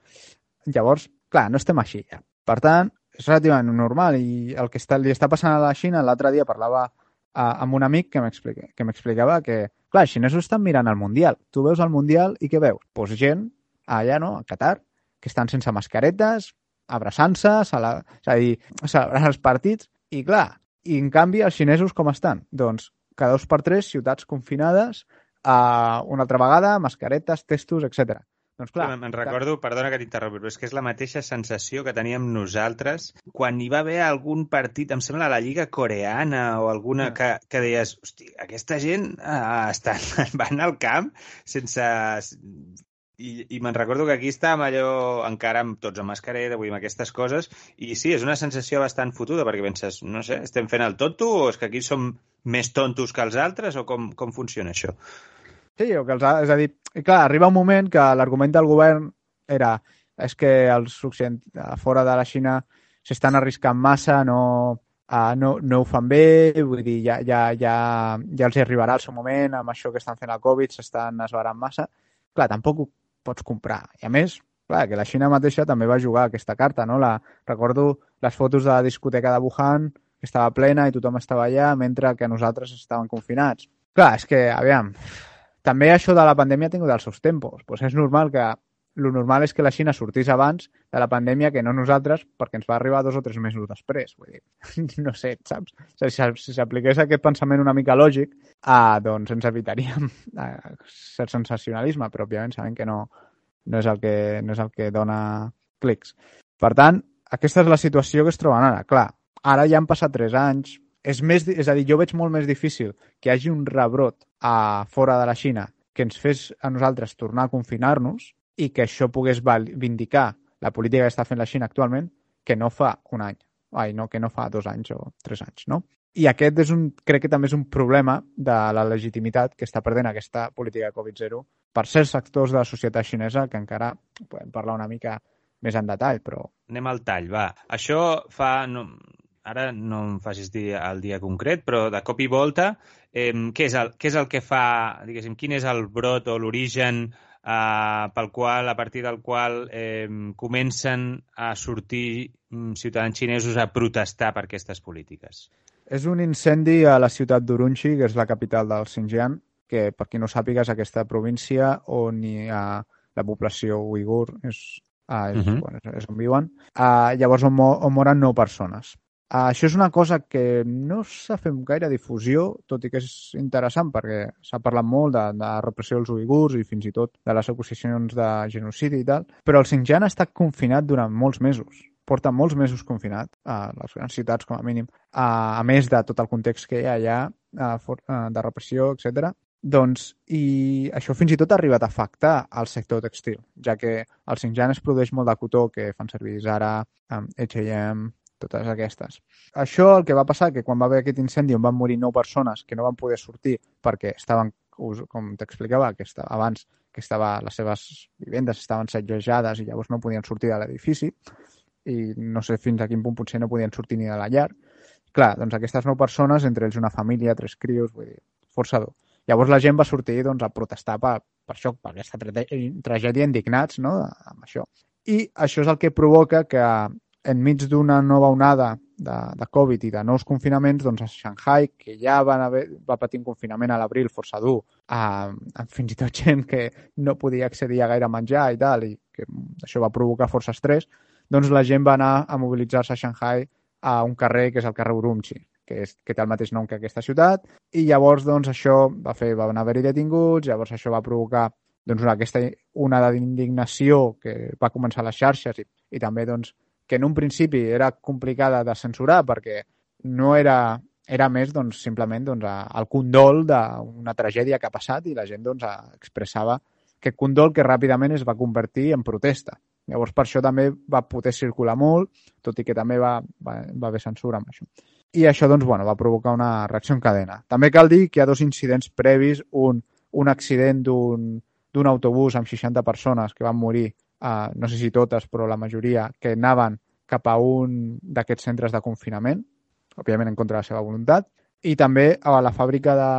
Speaker 3: Llavors, clar, no estem així ja. Per tant, és relativament normal i el que està, li està passant a la Xina, l'altre dia parlava a, amb un amic que m'explicava que, clar, els xinesos estan mirant el Mundial. Tu veus el Mundial i què veus? Doncs pues gent allà, no?, a Qatar, que estan sense mascaretes, abraçant-se, és a dir, celebrant els partits, i clar, i en canvi els xinesos com estan? Doncs cada dos per tres ciutats confinades, uh, una altra vegada, mascaretes, testos, etc. Doncs clar...
Speaker 1: Sí, me'n recordo, perdona que t'interrompi, però és que és la mateixa sensació que teníem nosaltres quan hi va haver algun partit, em sembla la Lliga Coreana o alguna que, que deies, hosti, aquesta gent uh, estan, van al camp sense i, i me'n recordo que aquí estàvem allò encara amb tots amb mascareta, dir, amb aquestes coses, i sí, és una sensació bastant fotuda, perquè penses, no sé, estem fent el tonto o és que aquí som més tontos que els altres o com, com funciona això?
Speaker 3: Sí, o que els, és a dir, clar, arriba un moment que l'argument del govern era és que els occident, fora de la Xina s'estan arriscant massa, no, uh, no, no ho fan bé, vull dir, ja, ja, ja, ja els arribarà el seu moment amb això que estan fent el Covid, s'estan esbarant massa. Clar, tampoc pots comprar. I a més, clar, que la Xina mateixa també va jugar aquesta carta, no? La, recordo les fotos de la discoteca de Wuhan, que estava plena i tothom estava allà, mentre que nosaltres estàvem confinats. Clar, és que, aviam, també això de la pandèmia ha tingut els seus tempos. Pues és normal que lo normal és que la Xina sortís abans de la pandèmia que no nosaltres, perquè ens va arribar dos o tres mesos després. Vull dir, no sé, saps? O sigui, si s'apliqués aquest pensament una mica lògic, ah, doncs ens evitaríem eh, cert sensacionalisme, però òbviament sabem que no, no, és el que, no és el que dona clics. Per tant, aquesta és la situació que es troben ara. Clar, ara ja han passat tres anys, és, més, és a dir, jo veig molt més difícil que hi hagi un rebrot a fora de la Xina que ens fes a nosaltres tornar a confinar-nos i que això pogués vindicar la política que està fent la Xina actualment que no fa un any, ai, no, que no fa dos anys o tres anys, no? I aquest és un, crec que també és un problema de la legitimitat que està perdent aquesta política de Covid-0 per certs sectors de la societat xinesa que encara podem parlar una mica més en detall, però...
Speaker 1: Anem al tall, va. Això fa... No, ara no em facis dir el dia concret, però de cop i volta, eh, què, és el, què és el que fa, diguéssim, quin és el brot o l'origen eh, pel qual, a partir del qual eh, comencen a sortir mm, ciutadans xinesos a protestar per aquestes polítiques.
Speaker 3: És un incendi a la ciutat d'Urumqi, que és la capital del Xinjiang, que, per qui no sàpiga, és aquesta província on hi ha la població uigur, és, ah, és, uh -huh. bueno, és, on viuen. Ah, llavors, on, on moren nou persones. Uh, això és una cosa que no s'ha fet gaire difusió, tot i que és interessant perquè s'ha parlat molt de, de repressió dels uigurs i fins i tot de les acusacions de genocidi i tal, però el Xinjiang ha estat confinat durant molts mesos porta molts mesos confinat a les grans ciutats, com a mínim, a, a més de tot el context que hi ha allà a, a, de repressió, etc. Doncs, i això fins i tot ha arribat a afectar al sector textil, ja que al Xinjiang es produeix molt de cotó que fan servir Zara, H&M, totes aquestes. Això el que va passar, que quan va haver aquest incendi on van morir nou persones que no van poder sortir perquè estaven, com t'explicava, que estava, abans que estava, les seves vivendes estaven setjejades i llavors no podien sortir de l'edifici i no sé fins a quin punt potser no podien sortir ni de la llar. Clar, doncs aquestes nou persones, entre ells una família, tres crios, vull dir, força dur. Llavors la gent va sortir doncs, a protestar per, per això, per aquesta tragèdia indignats no? amb això. I això és el que provoca que enmig d'una nova onada de, de Covid i de nous confinaments, doncs a Shanghai, que ja van haver, va patir un confinament a l'abril força dur, amb fins i tot gent que no podia accedir a gaire menjar i tal, i que això va provocar força estrès, doncs la gent va anar a mobilitzar-se a Shanghai a un carrer que és el carrer Urumqi, que, és, que té el mateix nom que aquesta ciutat, i llavors doncs, això va fer, va haver-hi detinguts, llavors això va provocar doncs, una, aquesta onada d'indignació que va començar a les xarxes i, i també doncs, que en un principi era complicada de censurar perquè no era, era més doncs, simplement doncs, el condol d'una tragèdia que ha passat i la gent doncs, expressava aquest condol que ràpidament es va convertir en protesta. Llavors, per això també va poder circular molt, tot i que també va, va, va haver censura amb això. I això doncs, bueno, va provocar una reacció en cadena. També cal dir que hi ha dos incidents previs, un, un accident d'un autobús amb 60 persones que van morir uh, no sé si totes, però la majoria, que anaven cap a un d'aquests centres de confinament, òbviament en contra de la seva voluntat, i també a la fàbrica de,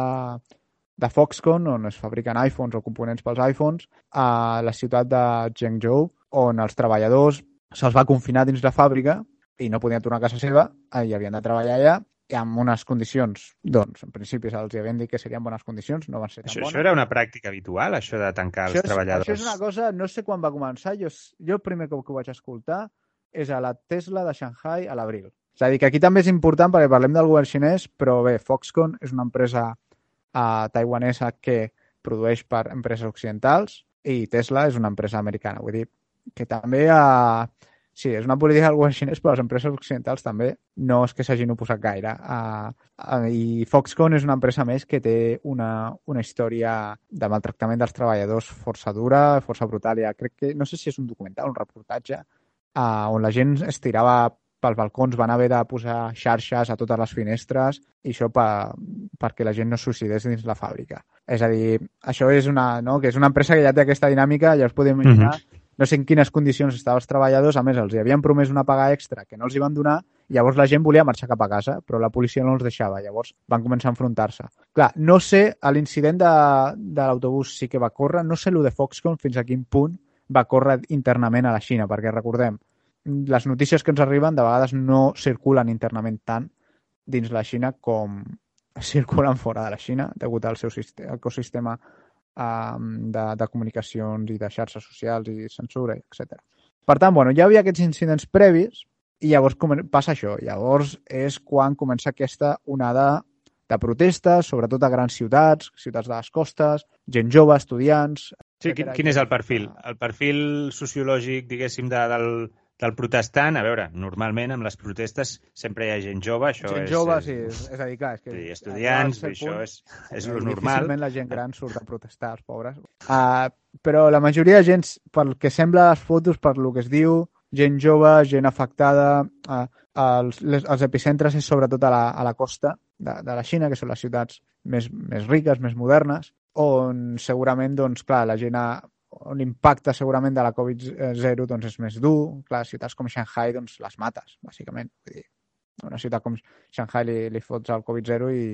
Speaker 3: de Foxconn, on es fabriquen iPhones o components pels iPhones, a la ciutat de Zhengzhou, on els treballadors se'ls va confinar dins la fàbrica i no podien tornar a casa seva i havien de treballar allà i amb unes condicions, doncs, en principi se'ls havien dit que serien bones condicions, no van ser tan
Speaker 1: Això,
Speaker 3: bones.
Speaker 1: això era una pràctica habitual, això de tancar
Speaker 3: Això
Speaker 1: els
Speaker 3: és,
Speaker 1: treballadors?
Speaker 3: això és una cosa, no sé quan va començar, jo, jo el primer cop que ho vaig escoltar és a la Tesla de Shanghai a l'abril. És a dir, que aquí també és important perquè parlem del govern xinès, però bé, Foxconn és una empresa uh, taiwanesa que produeix per empreses occidentals i Tesla és una empresa americana. Vull dir que també uh, sí, és una política del govern xinès, però les empreses occidentals també no és que s'hagin oposat gaire. Uh, uh, I Foxconn és una empresa més que té una, una història de maltractament dels treballadors força dura, força brutal. Ja crec que, no sé si és un documental, un reportatge, uh, on la gent es tirava pels balcons, van haver de posar xarxes a totes les finestres i això per, perquè la gent no suïcidés dins la fàbrica. És a dir, això és una, no? que és una empresa que ja té aquesta dinàmica, ja us podeu imaginar, uh -huh. No sé en quines condicions estaven els treballadors, a més els hi havien promès una paga extra que no els hi van donar, llavors la gent volia marxar cap a casa, però la policia no els deixava, llavors van començar a enfrontar-se. Clar, no sé, l'incident de, de l'autobús sí que va córrer, no sé el de Foxconn fins a quin punt va córrer internament a la Xina, perquè recordem, les notícies que ens arriben de vegades no circulen internament tant dins la Xina com circulen fora de la Xina degut al seu ecosistema um, de, de comunicacions i de xarxes socials i censura, etc. Per tant, bueno, ja havia aquests incidents previs i llavors passa això. Llavors és quan comença aquesta onada de protestes, sobretot a grans ciutats, ciutats de les costes, gent jove, estudiants...
Speaker 1: Sí, quin, quin és el perfil? El perfil sociològic, diguéssim, de, del, del protestant, a veure, normalment amb les protestes sempre hi ha gent jove, això
Speaker 3: gent
Speaker 1: és...
Speaker 3: jove, sí, és, és a dir, clar, és que...
Speaker 1: Sí, estudiants, això és, és lo normal.
Speaker 3: Difícilment la gent gran surt a protestar, els pobres. Uh, però la majoria de gent, pel que sembla les fotos, per lo que es diu, gent jove, gent afectada, uh, els, les, els epicentres és sobretot a la, a la costa de, de la Xina, que són les ciutats més, més riques, més modernes, on segurament, doncs, clar, la gent ha, l'impacte segurament de la Covid-0 doncs, és més dur. Clar, ciutats com Shanghai doncs, les mates, bàsicament. Vull dir, una ciutat com Shanghai li, li fots el Covid-0 i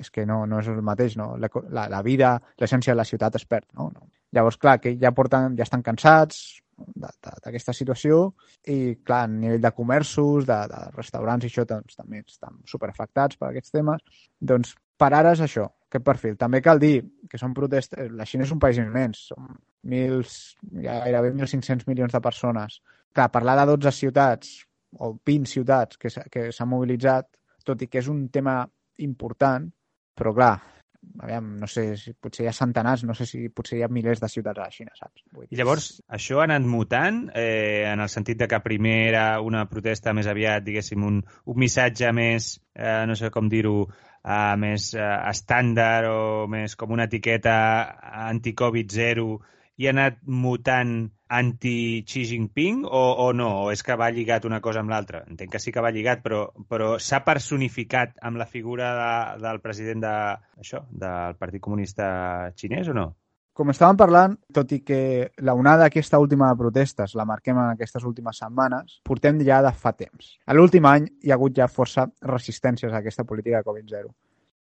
Speaker 3: és que no, no és el mateix, no? La, la, la vida, l'essència de la ciutat es perd, no? no? Llavors, clar, que ja porten, ja estan cansats d'aquesta situació i, clar, a nivell de comerços, de, de restaurants i això doncs, també estan superafectats per aquests temes. Doncs, per ara és això, aquest perfil. També cal dir que són protestes... La Xina és un país immens, són mils, gairebé 1.500 milions de persones. Clar, parlar de 12 ciutats o 20 ciutats que s'han mobilitzat, tot i que és un tema important, però clar, aviam, no sé, si potser hi ha centenars, no sé si potser hi ha milers de ciutats a la Xina, saps?
Speaker 1: Vull dir... I llavors, això ha anat mutant eh, en el sentit de que primer era una protesta més aviat, diguéssim, un, un missatge més, eh, no sé com dir-ho, eh, més eh, estàndard o més com una etiqueta anti-Covid zero i ha anat mutant anti-Xi Jinping o, o no? O és que va lligat una cosa amb l'altra? Entenc que sí que va lligat, però, però s'ha personificat amb la figura de, del president de, això, del Partit Comunista Xinès o no?
Speaker 3: Com estàvem parlant, tot i que la onada aquesta última de protestes la marquem en aquestes últimes setmanes, portem ja de fa temps. A l'últim any hi ha hagut ja força resistències a aquesta política de Covid-0.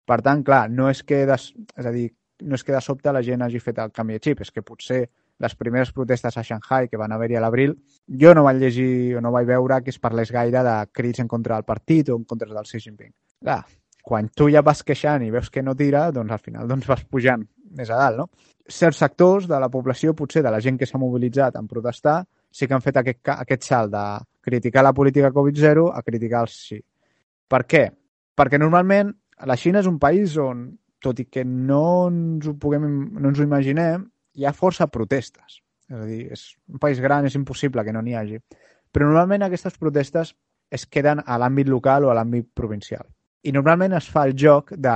Speaker 3: Per tant, clar, no és que, des, és a dir, no és que de sobte la gent hagi fet el canvi de xip, és que potser les primeres protestes a Shanghai que van haver-hi a l'abril, jo no vaig llegir o no vaig veure que es parlés gaire de crits en contra del partit o en contra del Xi Jinping. Clar, quan tu ja vas queixant i veus que no tira, doncs al final doncs vas pujant més a dalt, no? Certs sectors de la població, potser de la gent que s'ha mobilitzat en protestar, sí que han fet aquest, aquest salt de criticar la política Covid-0 a criticar el sí. Per què? Perquè normalment la Xina és un país on, tot i que no ens ho, puguem, no ens ho imaginem, hi ha força protestes. És a dir, és un país gran, és impossible que no n'hi hagi. Però normalment aquestes protestes es queden a l'àmbit local o a l'àmbit provincial. I normalment es fa el joc de...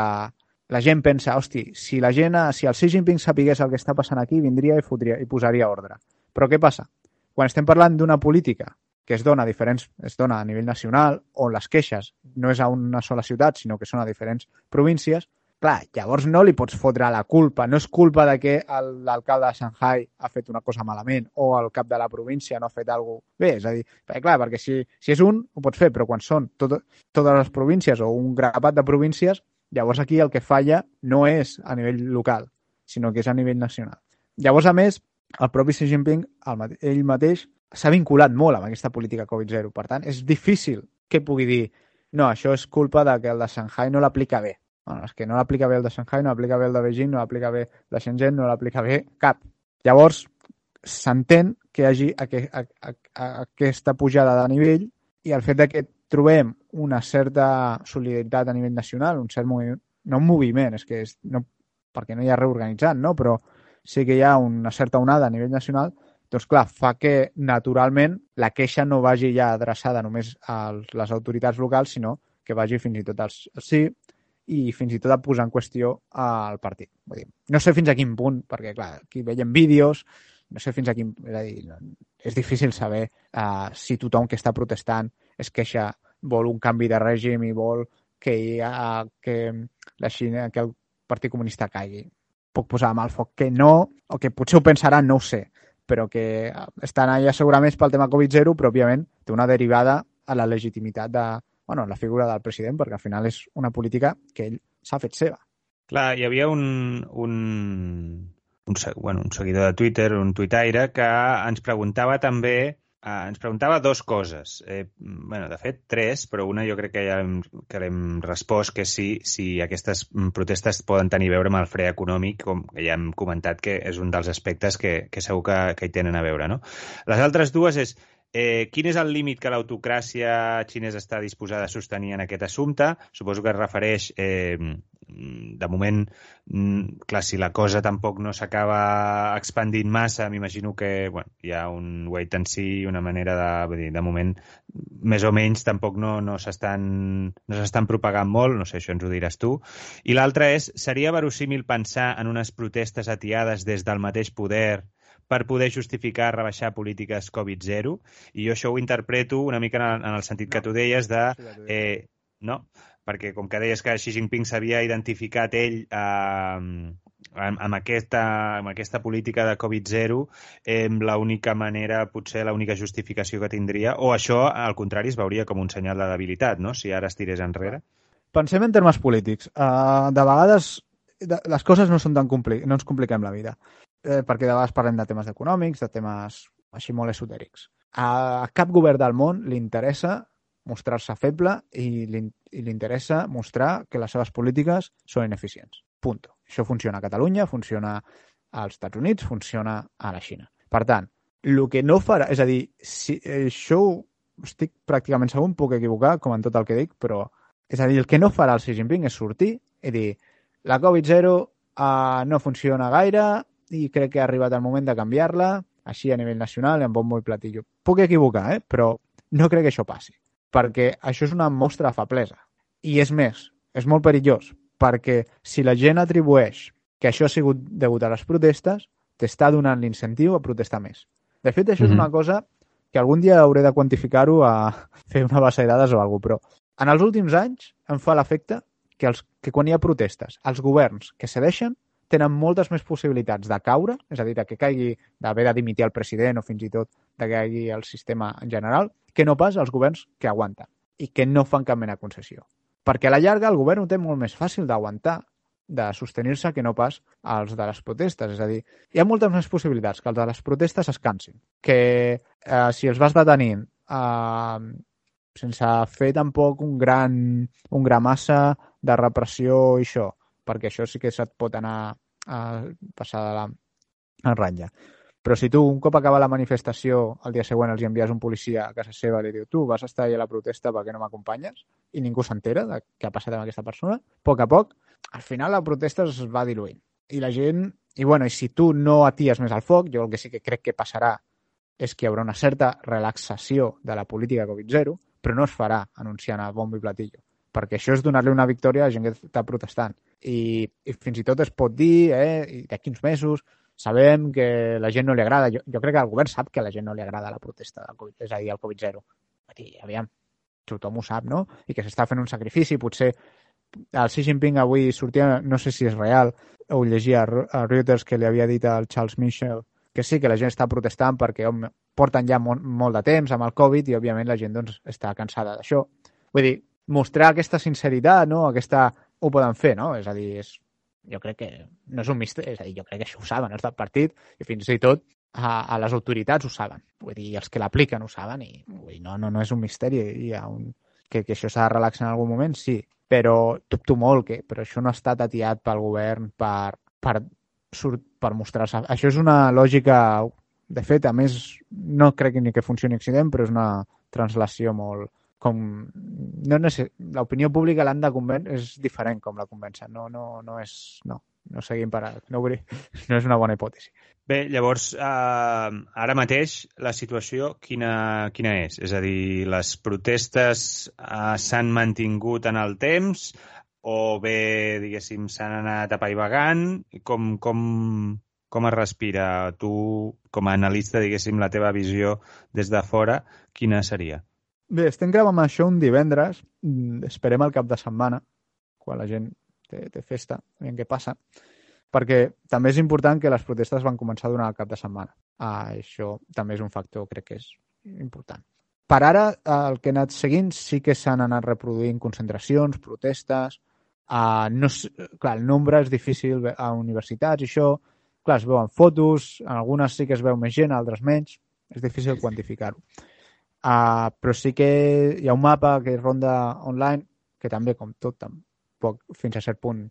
Speaker 3: La gent pensa, hosti, si la gent, si el Xi Jinping sapigués el que està passant aquí, vindria i, fotria, i posaria ordre. Però què passa? Quan estem parlant d'una política que es dona a diferents, es dona a nivell nacional, on les queixes no és a una sola ciutat, sinó que són a diferents províncies, Clar, llavors no li pots fotre la culpa. No és culpa de que l'alcalde de Shanghai ha fet una cosa malament o el cap de la província no ha fet alguna cosa bé. És a dir, clar, perquè si, si és un, ho pots fer, però quan són tot, totes les províncies o un grapat de províncies, llavors aquí el que falla no és a nivell local, sinó que és a nivell nacional. Llavors, a més, el propi Xi Jinping, el, ell mateix, s'ha vinculat molt amb aquesta política Covid-0. Per tant, és difícil que pugui dir no, això és culpa de que el de Shanghai no l'aplica bé Bueno, és que no l'aplica bé el de Shanghai, no l'aplica bé el de Beijing, no l'aplica bé de Shenzhen, no l'aplica bé cap. Llavors, s'entén que hi hagi a, a, a, aquesta pujada de nivell i el fet de que trobem una certa solidaritat a nivell nacional, un cert moviment, no un moviment, és que és, no, perquè no hi ha reorganitzat, no? però sí que hi ha una certa onada a nivell nacional, doncs clar, fa que naturalment la queixa no vagi ja adreçada només a les autoritats locals, sinó que vagi fins i tot al sí, i fins i tot a posar en qüestió el partit. Vull dir, no sé fins a quin punt, perquè clar, aquí veiem vídeos, no sé fins a quin... És, a dir, és difícil saber uh, si tothom que està protestant es queixa, vol un canvi de règim i vol que, hi ha, que la Xina, que el Partit Comunista caigui. Puc posar el foc que no, o que potser ho pensaran, no ho sé, però que estan allà segurament pel tema Covid-0, però òbviament té una derivada a la legitimitat de, bueno, la figura del president, perquè al final és una política que ell s'ha fet seva.
Speaker 1: Clar, hi havia un, un, un, bueno, un seguidor de Twitter, un tuitaire, que ens preguntava també eh, ens preguntava dues coses. Eh, bueno, de fet, tres, però una jo crec que ja hem, que l'hem respost, que sí, si aquestes protestes poden tenir a veure amb el fre econòmic, com que ja hem comentat que és un dels aspectes que, que segur que, que hi tenen a veure. No? Les altres dues és Eh, quin és el límit que l'autocràcia xinesa està disposada a sostenir en aquest assumpte? Suposo que es refereix, eh, de moment, mm, clar, si la cosa tampoc no s'acaba expandint massa, m'imagino que bueno, hi ha un wait and see, una manera de, vull dir, de moment, més o menys tampoc no, no s'estan no propagant molt, no sé, això ens ho diràs tu. I l'altre és, seria verosímil pensar en unes protestes atiades des del mateix poder per poder justificar rebaixar polítiques Covid-0 i jo això ho interpreto una mica en el, en el sentit no. que tu deies de... Eh, no? Perquè com que deies que Xi Jinping s'havia identificat ell eh, amb, amb, aquesta, amb aquesta política de Covid-0 eh, l'única manera, potser l'única justificació que tindria, o això, al contrari, es veuria com un senyal de debilitat, no? si ara es tirés enrere.
Speaker 3: Pensem en termes polítics. Uh, de vegades de, les coses no són tan compli no ens compliquem la vida eh, perquè de vegades parlem de temes econòmics, de temes així molt esotèrics. A cap govern del món li interessa mostrar-se feble i li, i li interessa mostrar que les seves polítiques són ineficients. Punto. Això funciona a Catalunya, funciona als Estats Units, funciona a la Xina. Per tant, el que no farà... És a dir, si, això estic pràcticament segur, un poc equivocat, com en tot el que dic, però és a dir, el que no farà el Xi Jinping és sortir i dir la Covid-0 uh, no funciona gaire, i crec que ha arribat el moment de canviar-la, així a nivell nacional, amb bombo i platillo. Puc equivocar, eh? però no crec que això passi, perquè això és una mostra de feblesa. I és més, és molt perillós, perquè si la gent atribueix que això ha sigut degut a les protestes, t'està donant l'incentiu a protestar més. De fet, això mm -hmm. és mhm. una cosa que algun dia hauré de quantificar-ho a fer una base de dades o alguna però en els últims anys em fa l'efecte que, els, que quan hi ha protestes, els governs que cedeixen tenen moltes més possibilitats de caure, és a dir, que caigui, d'haver de dimitir el president o fins i tot de que caigui el sistema en general, que no pas els governs que aguanten i que no fan cap mena concessió. Perquè a la llarga el govern ho té molt més fàcil d'aguantar, de sostenir-se que no pas els de les protestes. És a dir, hi ha moltes més possibilitats que els de les protestes es cansin. Que eh, si els vas detenint eh, sense fer tampoc un gran, un gran massa de repressió i això, perquè això sí que se't pot anar a passar de la a ratlla. Però si tu, un cop acaba la manifestació, el dia següent els envies un policia a casa seva i li diu tu vas estar allà a la protesta perquè no m'acompanyes i ningú s'entera de què ha passat amb aquesta persona, a poc a poc, al final la protesta es va diluint. I la gent... I, bueno, i si tu no aties més al foc, jo el que sí que crec que passarà és que hi haurà una certa relaxació de la política Covid-0, però no es farà anunciant a bombo i platillo perquè això és donar-li una victòria a gent que està protestant. I, i fins i tot es pot dir, eh, d'aquí uns mesos, sabem que la gent no li agrada. Jo, jo crec que el govern sap que la gent no li agrada la protesta del Covid, és a dir, el Covid-0. Dir, aviam, tothom ho sap, no? I que s'està fent un sacrifici, potser el Xi Jinping avui sortia, no sé si és real, ho llegia a Reuters que li havia dit al Charles Michel que sí, que la gent està protestant perquè home, porten ja molt, molt de temps amb el Covid i òbviament la gent doncs, està cansada d'això. Vull dir, mostrar aquesta sinceritat, no? aquesta... ho poden fer, no? És a dir, és, jo crec que no és un misteri, és a dir, jo crec que això ho saben els del partit i fins i tot a, a les autoritats ho saben. Vull dir, els que l'apliquen ho saben i vull dir, no, no, no és un misteri. Hi ha un, que, que això s'ha de relaxar en algun moment, sí, però dubto molt que però això no ha estat atiat pel govern per, per, per mostrar-se. Això és una lògica, de fet, a més, no crec ni que funcioni accident, però és una translació molt, com no, no sé, l'opinió pública l'han de convèncer, és diferent com la convencen, no, no, no és, no, no seguim per no, no és una bona hipòtesi.
Speaker 1: Bé, llavors, eh, ara mateix la situació quina, quina és? És a dir, les protestes eh, s'han mantingut en el temps o bé, diguéssim, s'han anat apaivagant? Com, com, com es respira? Tu, com a analista, diguéssim, la teva visió des de fora, quina seria?
Speaker 3: Bé, estem gravant això un divendres. Mm, esperem el cap de setmana, quan la gent té, té festa, aviam què passa. Perquè també és important que les protestes van començar durant el cap de setmana. Ah, això també és un factor, crec que és important. Per ara, el que he anat seguint sí que s'han anat reproduint concentracions, protestes... Uh, no, clar, el nombre és difícil a universitats i això. Clar, es veuen fotos, en algunes sí que es veu més gent, altres menys. És difícil quantificar-ho. Uh, però sí que hi ha un mapa que ronda online, que també, com tot, tampoc, fins a cert punt,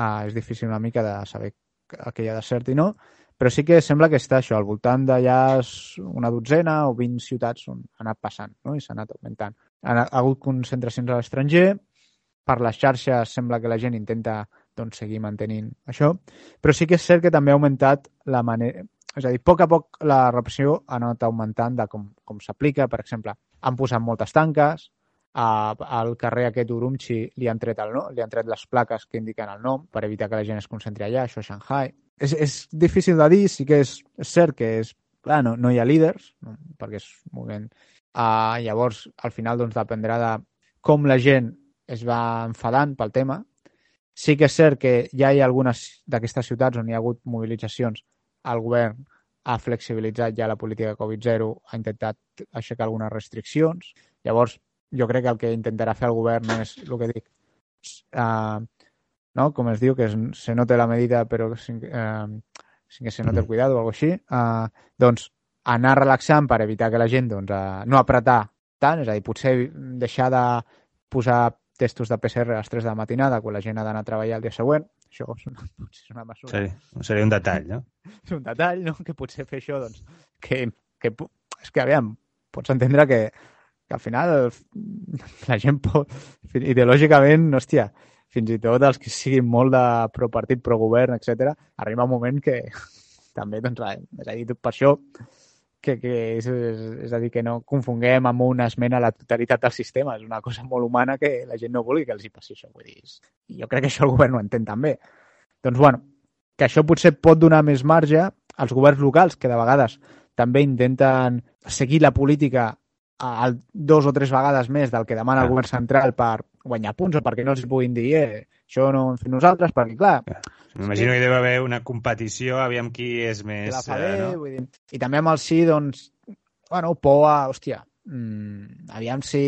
Speaker 3: uh, és difícil una mica de saber què hi ha de cert i no, però sí que sembla que està això, al voltant ja una dotzena o 20 ciutats on ha anat passant no? i s'ha anat augmentant. Ha, ha hagut concentracions a l'estranger, per les xarxes sembla que la gent intenta doncs, seguir mantenint això, però sí que és cert que també ha augmentat la manera, és a dir, a poc a poc la repressió ha anat augmentant de com, com s'aplica. Per exemple, han posat moltes tanques, a, al carrer aquest Urumqi li han tret el no, li han tret les plaques que indiquen el nom per evitar que la gent es concentri allà, això a Shanghai. És, és difícil de dir, sí que és, és cert que és, clar, no, no hi ha líders, no, perquè és un moment... Uh, llavors, al final, doncs, dependrà de com la gent es va enfadant pel tema. Sí que és cert que ja hi ha algunes d'aquestes ciutats on hi ha hagut mobilitzacions el govern ha flexibilitzat ja la política Covid-0, ha intentat aixecar algunes restriccions. Llavors, jo crec que el que intentarà fer el govern és el que dic, uh, no? com es diu, que es, se note la medida però sin, uh, sin que se note el cuidado o alguna així, uh, doncs anar relaxant per evitar que la gent doncs, uh, no apretar tant, és a dir, potser deixar de posar testos de PCR a les 3 de la matinada quan la gent ha d'anar a treballar el dia següent, això és una, és una mesura.
Speaker 1: Seria, seria un detall, no?
Speaker 3: és un detall, no? Que potser fer això, doncs, que, que és que, aviam, pots entendre que, que al final la gent pot, ideològicament, hòstia, fins i tot els que siguin molt de pro-partit, pro-govern, etc, arriba un moment que també, doncs, és a dir, per això que, que és, és, és a dir, que no confonguem amb una esmena a la totalitat del sistema. És una cosa molt humana que la gent no vulgui que els hi passi això. Vull dir, jo crec que això el govern ho entén també. Doncs, bueno, que això potser pot donar més marge als governs locals, que de vegades també intenten seguir la política dos o tres vegades més del que demana el govern central per guanyar punts o perquè no els puguin dir eh, això no ho hem fet nosaltres, perquè clar...
Speaker 1: M'imagino que deu haver una competició, aviam qui és més...
Speaker 3: La fa bé, eh, no? vull dir... I també amb el sí, doncs, bueno, por a... Hòstia, mmm, aviam si...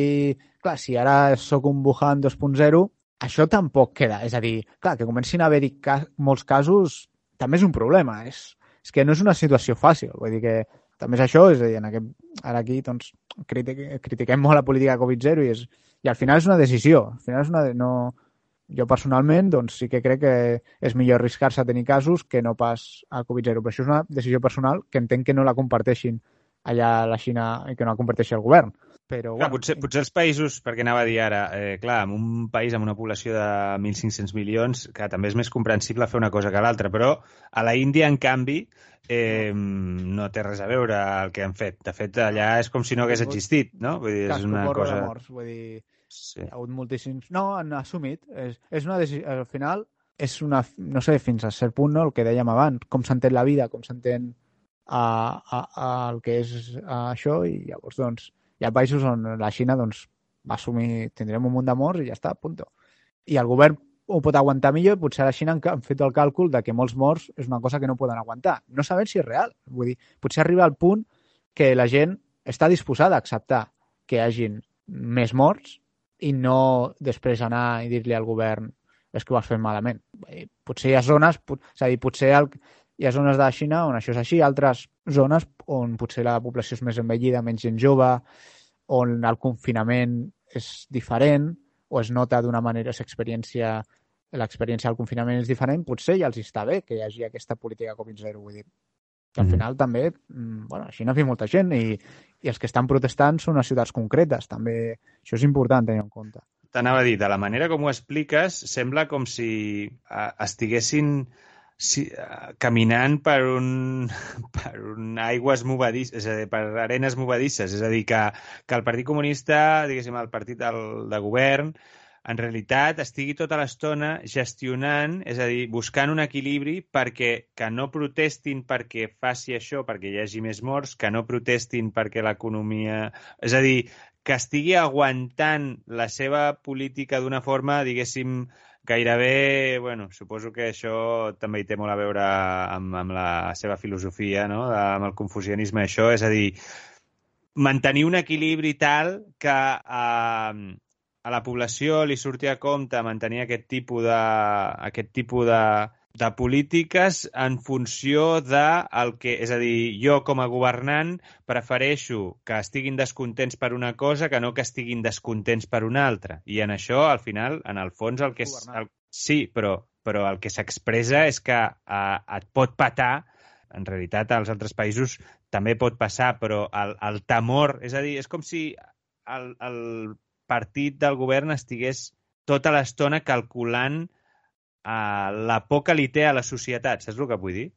Speaker 3: Clar, si ara sóc un Wuhan 2.0, això tampoc queda. És a dir, clar, que comencin a haver-hi ca molts casos també és un problema. És, és que no és una situació fàcil. Vull dir que també és això, és a dir, en aquest, ara aquí doncs, critiquem molt la política Covid-0 i, és, i al final és una decisió. Al final és una, no, jo personalment doncs, sí que crec que és millor arriscar-se a tenir casos que no pas a Covid-0, però això és una decisió personal que entenc que no la comparteixin allà a la Xina i que no la comparteixi el govern. Però,
Speaker 1: clar, bueno, potser, sí. potser els països, perquè anava a dir ara, eh, clar, en un país amb una població de 1.500 milions, que també és més comprensible fer una cosa que l'altra, però a la Índia, en canvi, eh, no té res a veure el que han fet. De fet, allà és com si no hagués existit, no? Vull dir, és una cosa...
Speaker 3: Morts, vull dir, sí. hi ha hagut moltíssims... No, han assumit. És, és una decisió... Al final, és una... No sé, fins a cert punt, no? el que dèiem abans, com s'entén la vida, com s'entén a, a, a, el que és a això, i llavors, doncs, hi ha països on la Xina, doncs, va assumir, tindrem un munt de morts i ja està, punto. I el govern ho pot aguantar millor i potser la Xina han fet el càlcul de que molts morts és una cosa que no poden aguantar. No sabem si és real. Vull dir, potser arriba al punt que la gent està disposada a acceptar que hi hagin més morts i no després anar i dir-li al govern és que ho has fet malament. Potser hi ha zones, és a dir, potser el, hi ha zones de la Xina on això és així, altres zones on potser la població és més envellida, menys gent jove, on el confinament és diferent o es nota d'una manera, l'experiència l'experiència del confinament és diferent, potser ja els està bé que hi hagi aquesta política Covid-0, vull dir. Que al mm. final també, mm, bueno, a Xina hi molta gent i, i els que estan protestant són a ciutats concretes, també això és important tenir en compte.
Speaker 1: T'anava a dir, de la manera com ho expliques, sembla com si uh, estiguessin sí, uh, caminant per un, per un aigües movedisses, és a dir, per arenes movedisses. És a dir, que, que el Partit Comunista, diguéssim, el partit del, de govern, en realitat estigui tota l'estona gestionant, és a dir, buscant un equilibri perquè que no protestin perquè faci això, perquè hi hagi més morts, que no protestin perquè l'economia... És a dir, que estigui aguantant la seva política d'una forma, diguéssim, gairebé, bueno, suposo que això també hi té molt a veure amb, amb la seva filosofia, no? amb el confucianisme, això, és a dir, mantenir un equilibri tal que eh, a la població li surti a compte mantenir aquest tipus de, aquest tipus de, de polítiques en funció de el que, és a dir, jo com a governant prefereixo que estiguin descontents per una cosa que no que estiguin descontents per una altra. I en això, al final, en el fons, el que és, el, sí, però, però el que s'expressa és que eh, et pot patar en realitat als altres països també pot passar, però el, el temor, és a dir, és com si el, el partit del govern estigués tota l'estona calculant uh, la por que li té a la societat. Saps el que vull dir?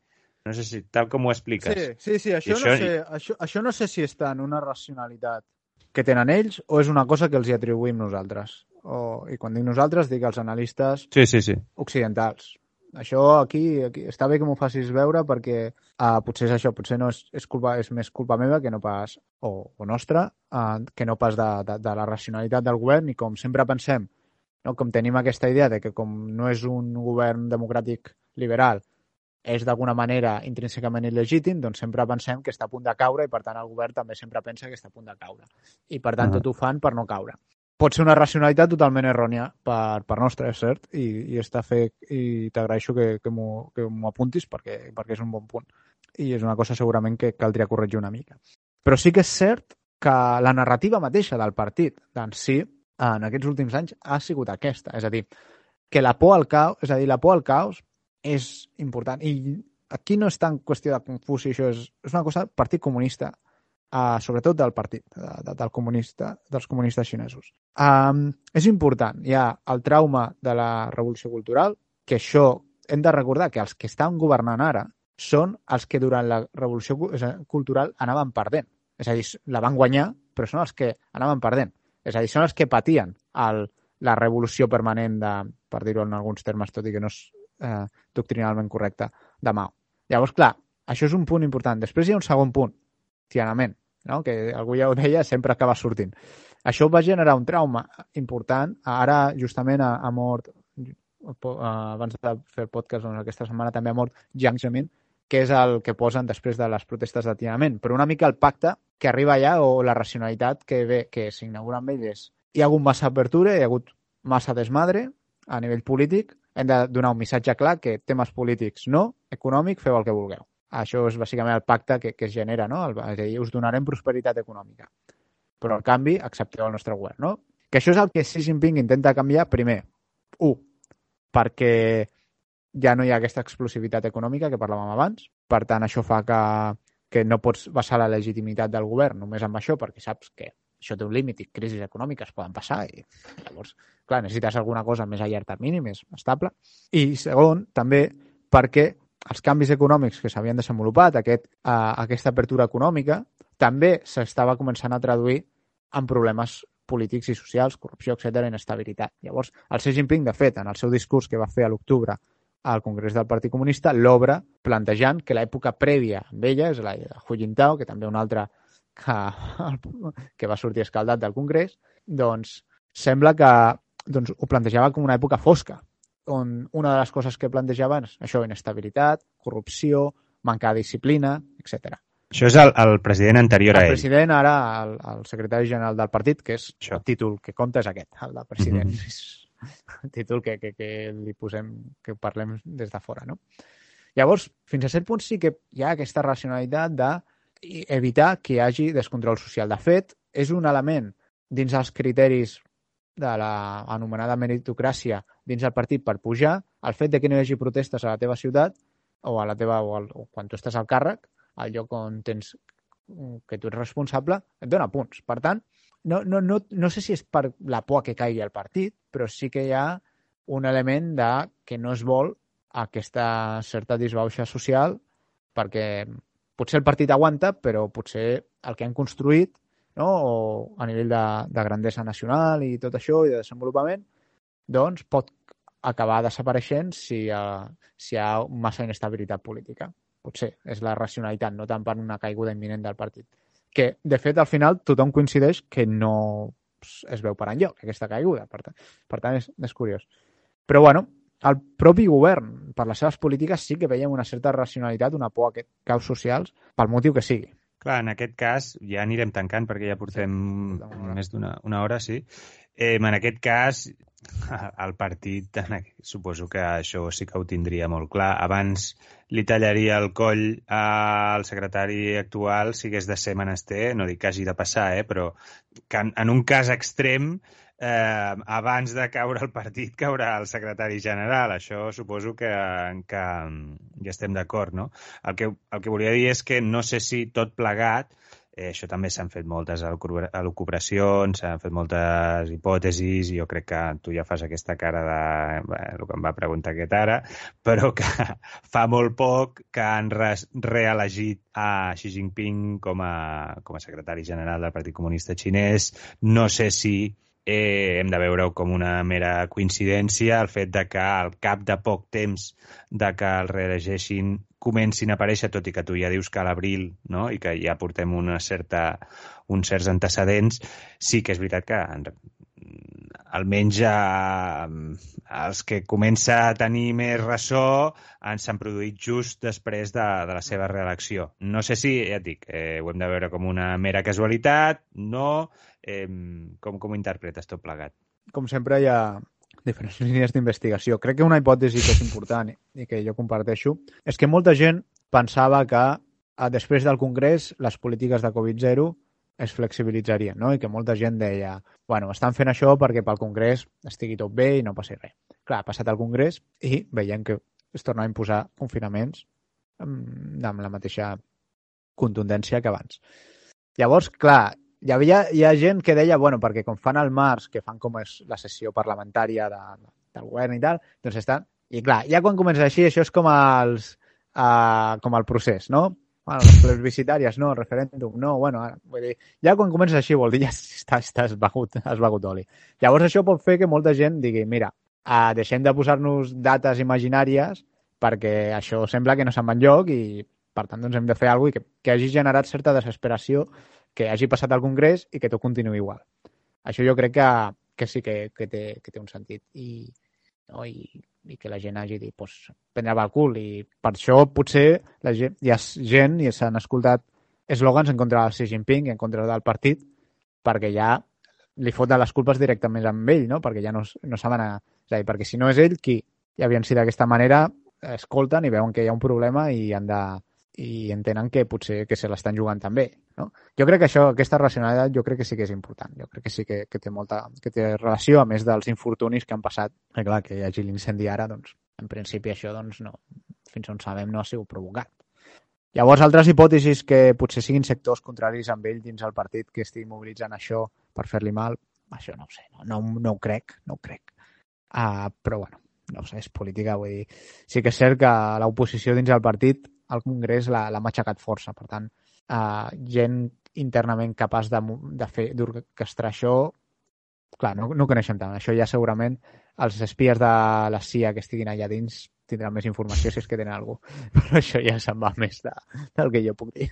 Speaker 1: No sé si tal com ho expliques.
Speaker 3: Sí, sí, sí això, això... No sé, això, això no sé si està en una racionalitat que tenen ells o és una cosa que els hi atribuïm nosaltres. O, I quan dic nosaltres, dic els analistes
Speaker 1: sí, sí, sí.
Speaker 3: occidentals. Això aquí, aquí està bé que m'ho facis veure perquè uh, potser és això, potser no és, és, culpa, és més culpa meva que no pas, o, o nostra, uh, que no pas de, de, de la racionalitat del govern i com sempre pensem, no? com tenim aquesta idea de que com no és un govern democràtic liberal, és d'alguna manera intrínsecament il·legítim, doncs sempre pensem que està a punt de caure i per tant el govern també sempre pensa que està a punt de caure. I per tant uh -huh. tot ho fan per no caure pot ser una racionalitat totalment errònia per, per nostra, és cert, i, i està fet, i t'agraeixo que, que m'ho apuntis perquè, perquè és un bon punt. I és una cosa segurament que caldria corregir una mica. Però sí que és cert que la narrativa mateixa del partit d'en si en aquests últims anys ha sigut aquesta. És a dir, que la por al caos, és a dir, la por al caos és important. I aquí no és tan qüestió de Confuci, això és, és una cosa Partit Comunista uh, sobretot del partit, de, de, del comunista, dels comunistes xinesos. Um, és important, hi ha el trauma de la revolució cultural, que això hem de recordar que els que estan governant ara són els que durant la revolució cultural anaven perdent. És a dir, la van guanyar, però són els que anaven perdent. És a dir, són els que patien el, la revolució permanent de, per dir-ho en alguns termes, tot i que no és eh, doctrinalment correcte, de Mao. Llavors, clar, això és un punt important. Després hi ha un segon punt, Tiananmen no? que algú ja ho deia, sempre acaba sortint. Això va generar un trauma important. Ara, justament, ha, ha mort, abans de fer el podcast, doncs, aquesta setmana també ha mort Jiang Zemin, que és el que posen després de les protestes de Tiananmen. Però una mica el pacte que arriba allà o la racionalitat que ve, que s'inaugura amb ell és hi ha hagut massa apertura, hi ha hagut massa desmadre a nivell polític, hem de donar un missatge clar que temes polítics no, econòmic, feu el que vulgueu. Això és bàsicament el pacte que, que es genera, no? El, és a dir, us donarem prosperitat econòmica. Però, al canvi, accepteu el nostre govern, no? Que això és el que Xi Jinping intenta canviar, primer, un, perquè ja no hi ha aquesta explosivitat econòmica que parlàvem abans. Per tant, això fa que, que no pots basar la legitimitat del govern només amb això, perquè saps que això té un límit i crisis econòmiques poden passar i llavors, clar, necessites alguna cosa més a llarg termini, més estable. I segon, també perquè els canvis econòmics que s'havien desenvolupat, aquest, uh, aquesta apertura econòmica, també s'estava començant a traduir en problemes polítics i socials, corrupció, etc, inestabilitat. Llavors, el Xi Jinping, de fet, en el seu discurs que va fer a l'octubre al Congrés del Partit Comunista, l'obre plantejant que l'època prèvia amb ella, és la de Hu Jintao, que també un altre que, que va sortir escaldat del Congrés, doncs sembla que doncs, ho plantejava com una època fosca, on una de les coses que plantejaven és això, inestabilitat, corrupció, manca de disciplina, etc.
Speaker 1: Això és el, el president anterior
Speaker 3: el
Speaker 1: a ell.
Speaker 3: president, ara el, el secretari general del partit, que és
Speaker 1: Això.
Speaker 3: el títol que compta és aquest, el de president. És el títol que, que, que li posem, que parlem des de fora, no? Llavors, fins a cert punt sí que hi ha aquesta racionalitat d'evitar que hi hagi descontrol social. De fet, és un element dins els criteris de la anomenada meritocràcia dins del partit per pujar, el fet de que no hi hagi protestes a la teva ciutat o a la teva o, al, o quan tu estàs al càrrec, al lloc on tens que tu ets responsable, et dona punts. Per tant, no, no, no, no sé si és per la por que caigui el partit, però sí que hi ha un element de que no es vol aquesta certa disbauxa social perquè potser el partit aguanta, però potser el que han construït no? o a nivell de, de grandesa nacional i tot això i de desenvolupament, doncs pot acabar desapareixent si ha, si hi ha massa inestabilitat política. Potser és la racionalitat, no tant per una caiguda imminent del partit. Que, de fet, al final tothom coincideix que no es veu per enlloc, aquesta caiguda. Per tant, per tant és, és curiós. Però, bueno, el propi govern, per les seves polítiques, sí que veiem una certa racionalitat, una por a aquests caus socials, pel motiu que sigui.
Speaker 1: Clar, en aquest cas ja anirem tancant perquè ja portem
Speaker 3: hora.
Speaker 1: més d'una una hora, sí. Eh, en aquest cas, el partit, suposo que això sí que ho tindria molt clar. Abans li tallaria el coll al secretari actual si hagués de ser menester, no dic que hagi de passar, eh, però que en, en un cas extrem eh, abans de caure el partit caurà el secretari general. Això suposo que, que ja estem d'acord, no? El que, el que volia dir és que no sé si tot plegat, eh, això també s'han fet moltes elucubra- elucubracions, s'han fet moltes hipòtesis, i jo crec que tu ja fas aquesta cara de bé, el que em va preguntar aquest ara, però que fa molt poc que han res, reelegit a Xi Jinping com a, com a secretari general del Partit Comunista Xinès. No sé si eh, hem de veure-ho com una mera coincidència el fet de que al cap de poc temps de que el reelegeixin comencin a aparèixer, tot i que tu ja dius que a l'abril no? i que ja portem una certa, uns certs antecedents, sí que és veritat que en, almenys eh, els que comença a tenir més ressò en s'han produït just després de, de la seva reelecció. No sé si, ja et dic, eh, ho hem de veure com una mera casualitat, no, eh, com, com ho interpretes tot plegat?
Speaker 3: com sempre, hi ha diferents línies d'investigació. Crec que una hipòtesi que és important i que jo comparteixo és que molta gent pensava que després del Congrés les polítiques de Covid-0 es flexibilitzarien, no? I que molta gent deia, bueno, estan fent això perquè pel Congrés estigui tot bé i no passi res. Clar, ha passat el Congrés i veiem que es torna a imposar confinaments amb, amb la mateixa contundència que abans. Llavors, clar, hi havia hi ha gent que deia, bueno, perquè com fan al març, que fan com és la sessió parlamentària de, del govern i tal, doncs estan... I clar, ja quan comença així, això és com els, uh, com el procés, no? Bueno, les plebiscitàries, no, referèndum, no, bueno, ara, vull dir, ja quan comences així vol dir ja està, estàs begut, has oli. Llavors això pot fer que molta gent digui, mira, uh, deixem de posar-nos dates imaginàries perquè això sembla que no se'n va enlloc i per tant doncs hem de fer alguna cosa i que, que hagi generat certa desesperació que hagi passat al Congrés i que tot continuï igual. Això jo crec que, que sí que, que, té, que té un sentit i, no? I, i que la gent hagi dit pues, prendre el cul i per això potser la gent, hi ha gent i s'han escoltat eslògans en contra del Xi Jinping i en contra del partit perquè ja li foten les culpes directament amb ell, no? perquè ja no, no saben... A... És a dir, perquè si no és ell, qui? I aviam si d'aquesta manera escolten i veuen que hi ha un problema i han de, i entenen que potser que se l'estan jugant també. No? Jo crec que això, aquesta racionalitat, jo crec que sí que és important. Jo crec que sí que, que, té molta que té relació, a més dels infortunis que han passat. Que clar, que hi hagi l'incendi ara, doncs, en principi això, doncs, no, fins on sabem, no ha sigut provocat. Llavors, altres hipòtesis que potser siguin sectors contraris amb ell dins el partit que estigui mobilitzant això per fer-li mal, això no ho sé, no, no, no ho crec, no ho crec. Uh, però, bueno, no ho sé, és política, vull dir... Sí que és cert que l'oposició dins del partit al Congrés l'ha matxacat força. Per tant, eh, gent internament capaç de, de fer d'orquestrar això, clar, no, no coneixem tant. Això ja segurament els espies de la CIA que estiguin allà dins tindran més informació si és que tenen alguna cosa. Però això ja se'n va més de, del que jo puc dir.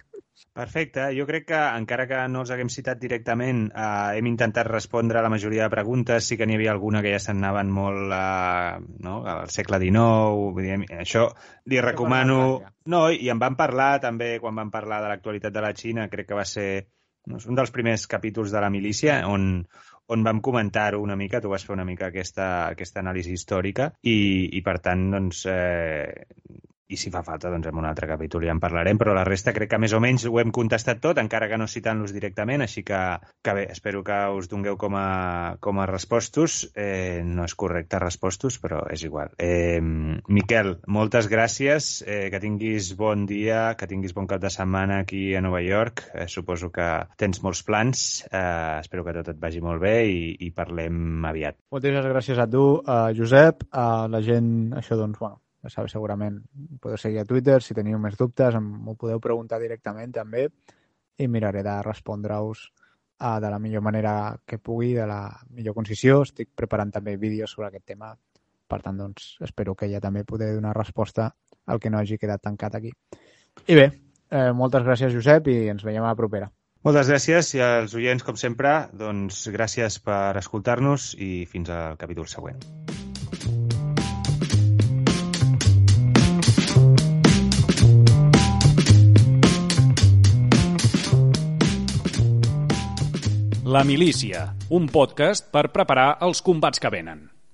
Speaker 1: Perfecte. Jo crec que, encara que no els haguem citat directament, eh, hem intentat respondre a la majoria de preguntes. Sí que n'hi havia alguna que ja s'anaven molt eh, no? al segle XIX. Dir, això li recomano... No, i en vam parlar també quan vam parlar de l'actualitat de la Xina. Crec que va ser no, un dels primers capítols de la milícia on, on vam comentar-ho una mica, tu vas fer una mica aquesta, aquesta anàlisi històrica i, i per tant, doncs, eh, i si fa falta, doncs en un altre capítol ja en parlarem, però la resta crec que més o menys ho hem contestat tot, encara que no citant-los directament, així que, que bé, espero que us dongueu com a, com a respostos. Eh, no és correcte respostos, però és igual. Eh, Miquel, moltes gràcies, eh, que tinguis bon dia, que tinguis bon cap de setmana aquí a Nova York. Eh, suposo que tens molts plans, eh, espero que tot et vagi molt bé i, i parlem aviat.
Speaker 3: Moltes gràcies a tu, uh, Josep, a la gent, això doncs, bueno, ja sabeu, segurament podeu seguir a Twitter, si teniu més dubtes m'ho podeu preguntar directament també i miraré de respondre-us uh, de la millor manera que pugui, de la millor concisió. Estic preparant també vídeos sobre aquest tema, per tant, doncs, espero que ja també podré donar resposta al que no hagi quedat tancat aquí. I bé, eh, moltes gràcies, Josep, i ens veiem a la propera.
Speaker 1: Moltes gràcies i als oients, com sempre, doncs gràcies per escoltar-nos i fins al capítol següent.
Speaker 4: La milícia, un podcast per preparar els combats que venen.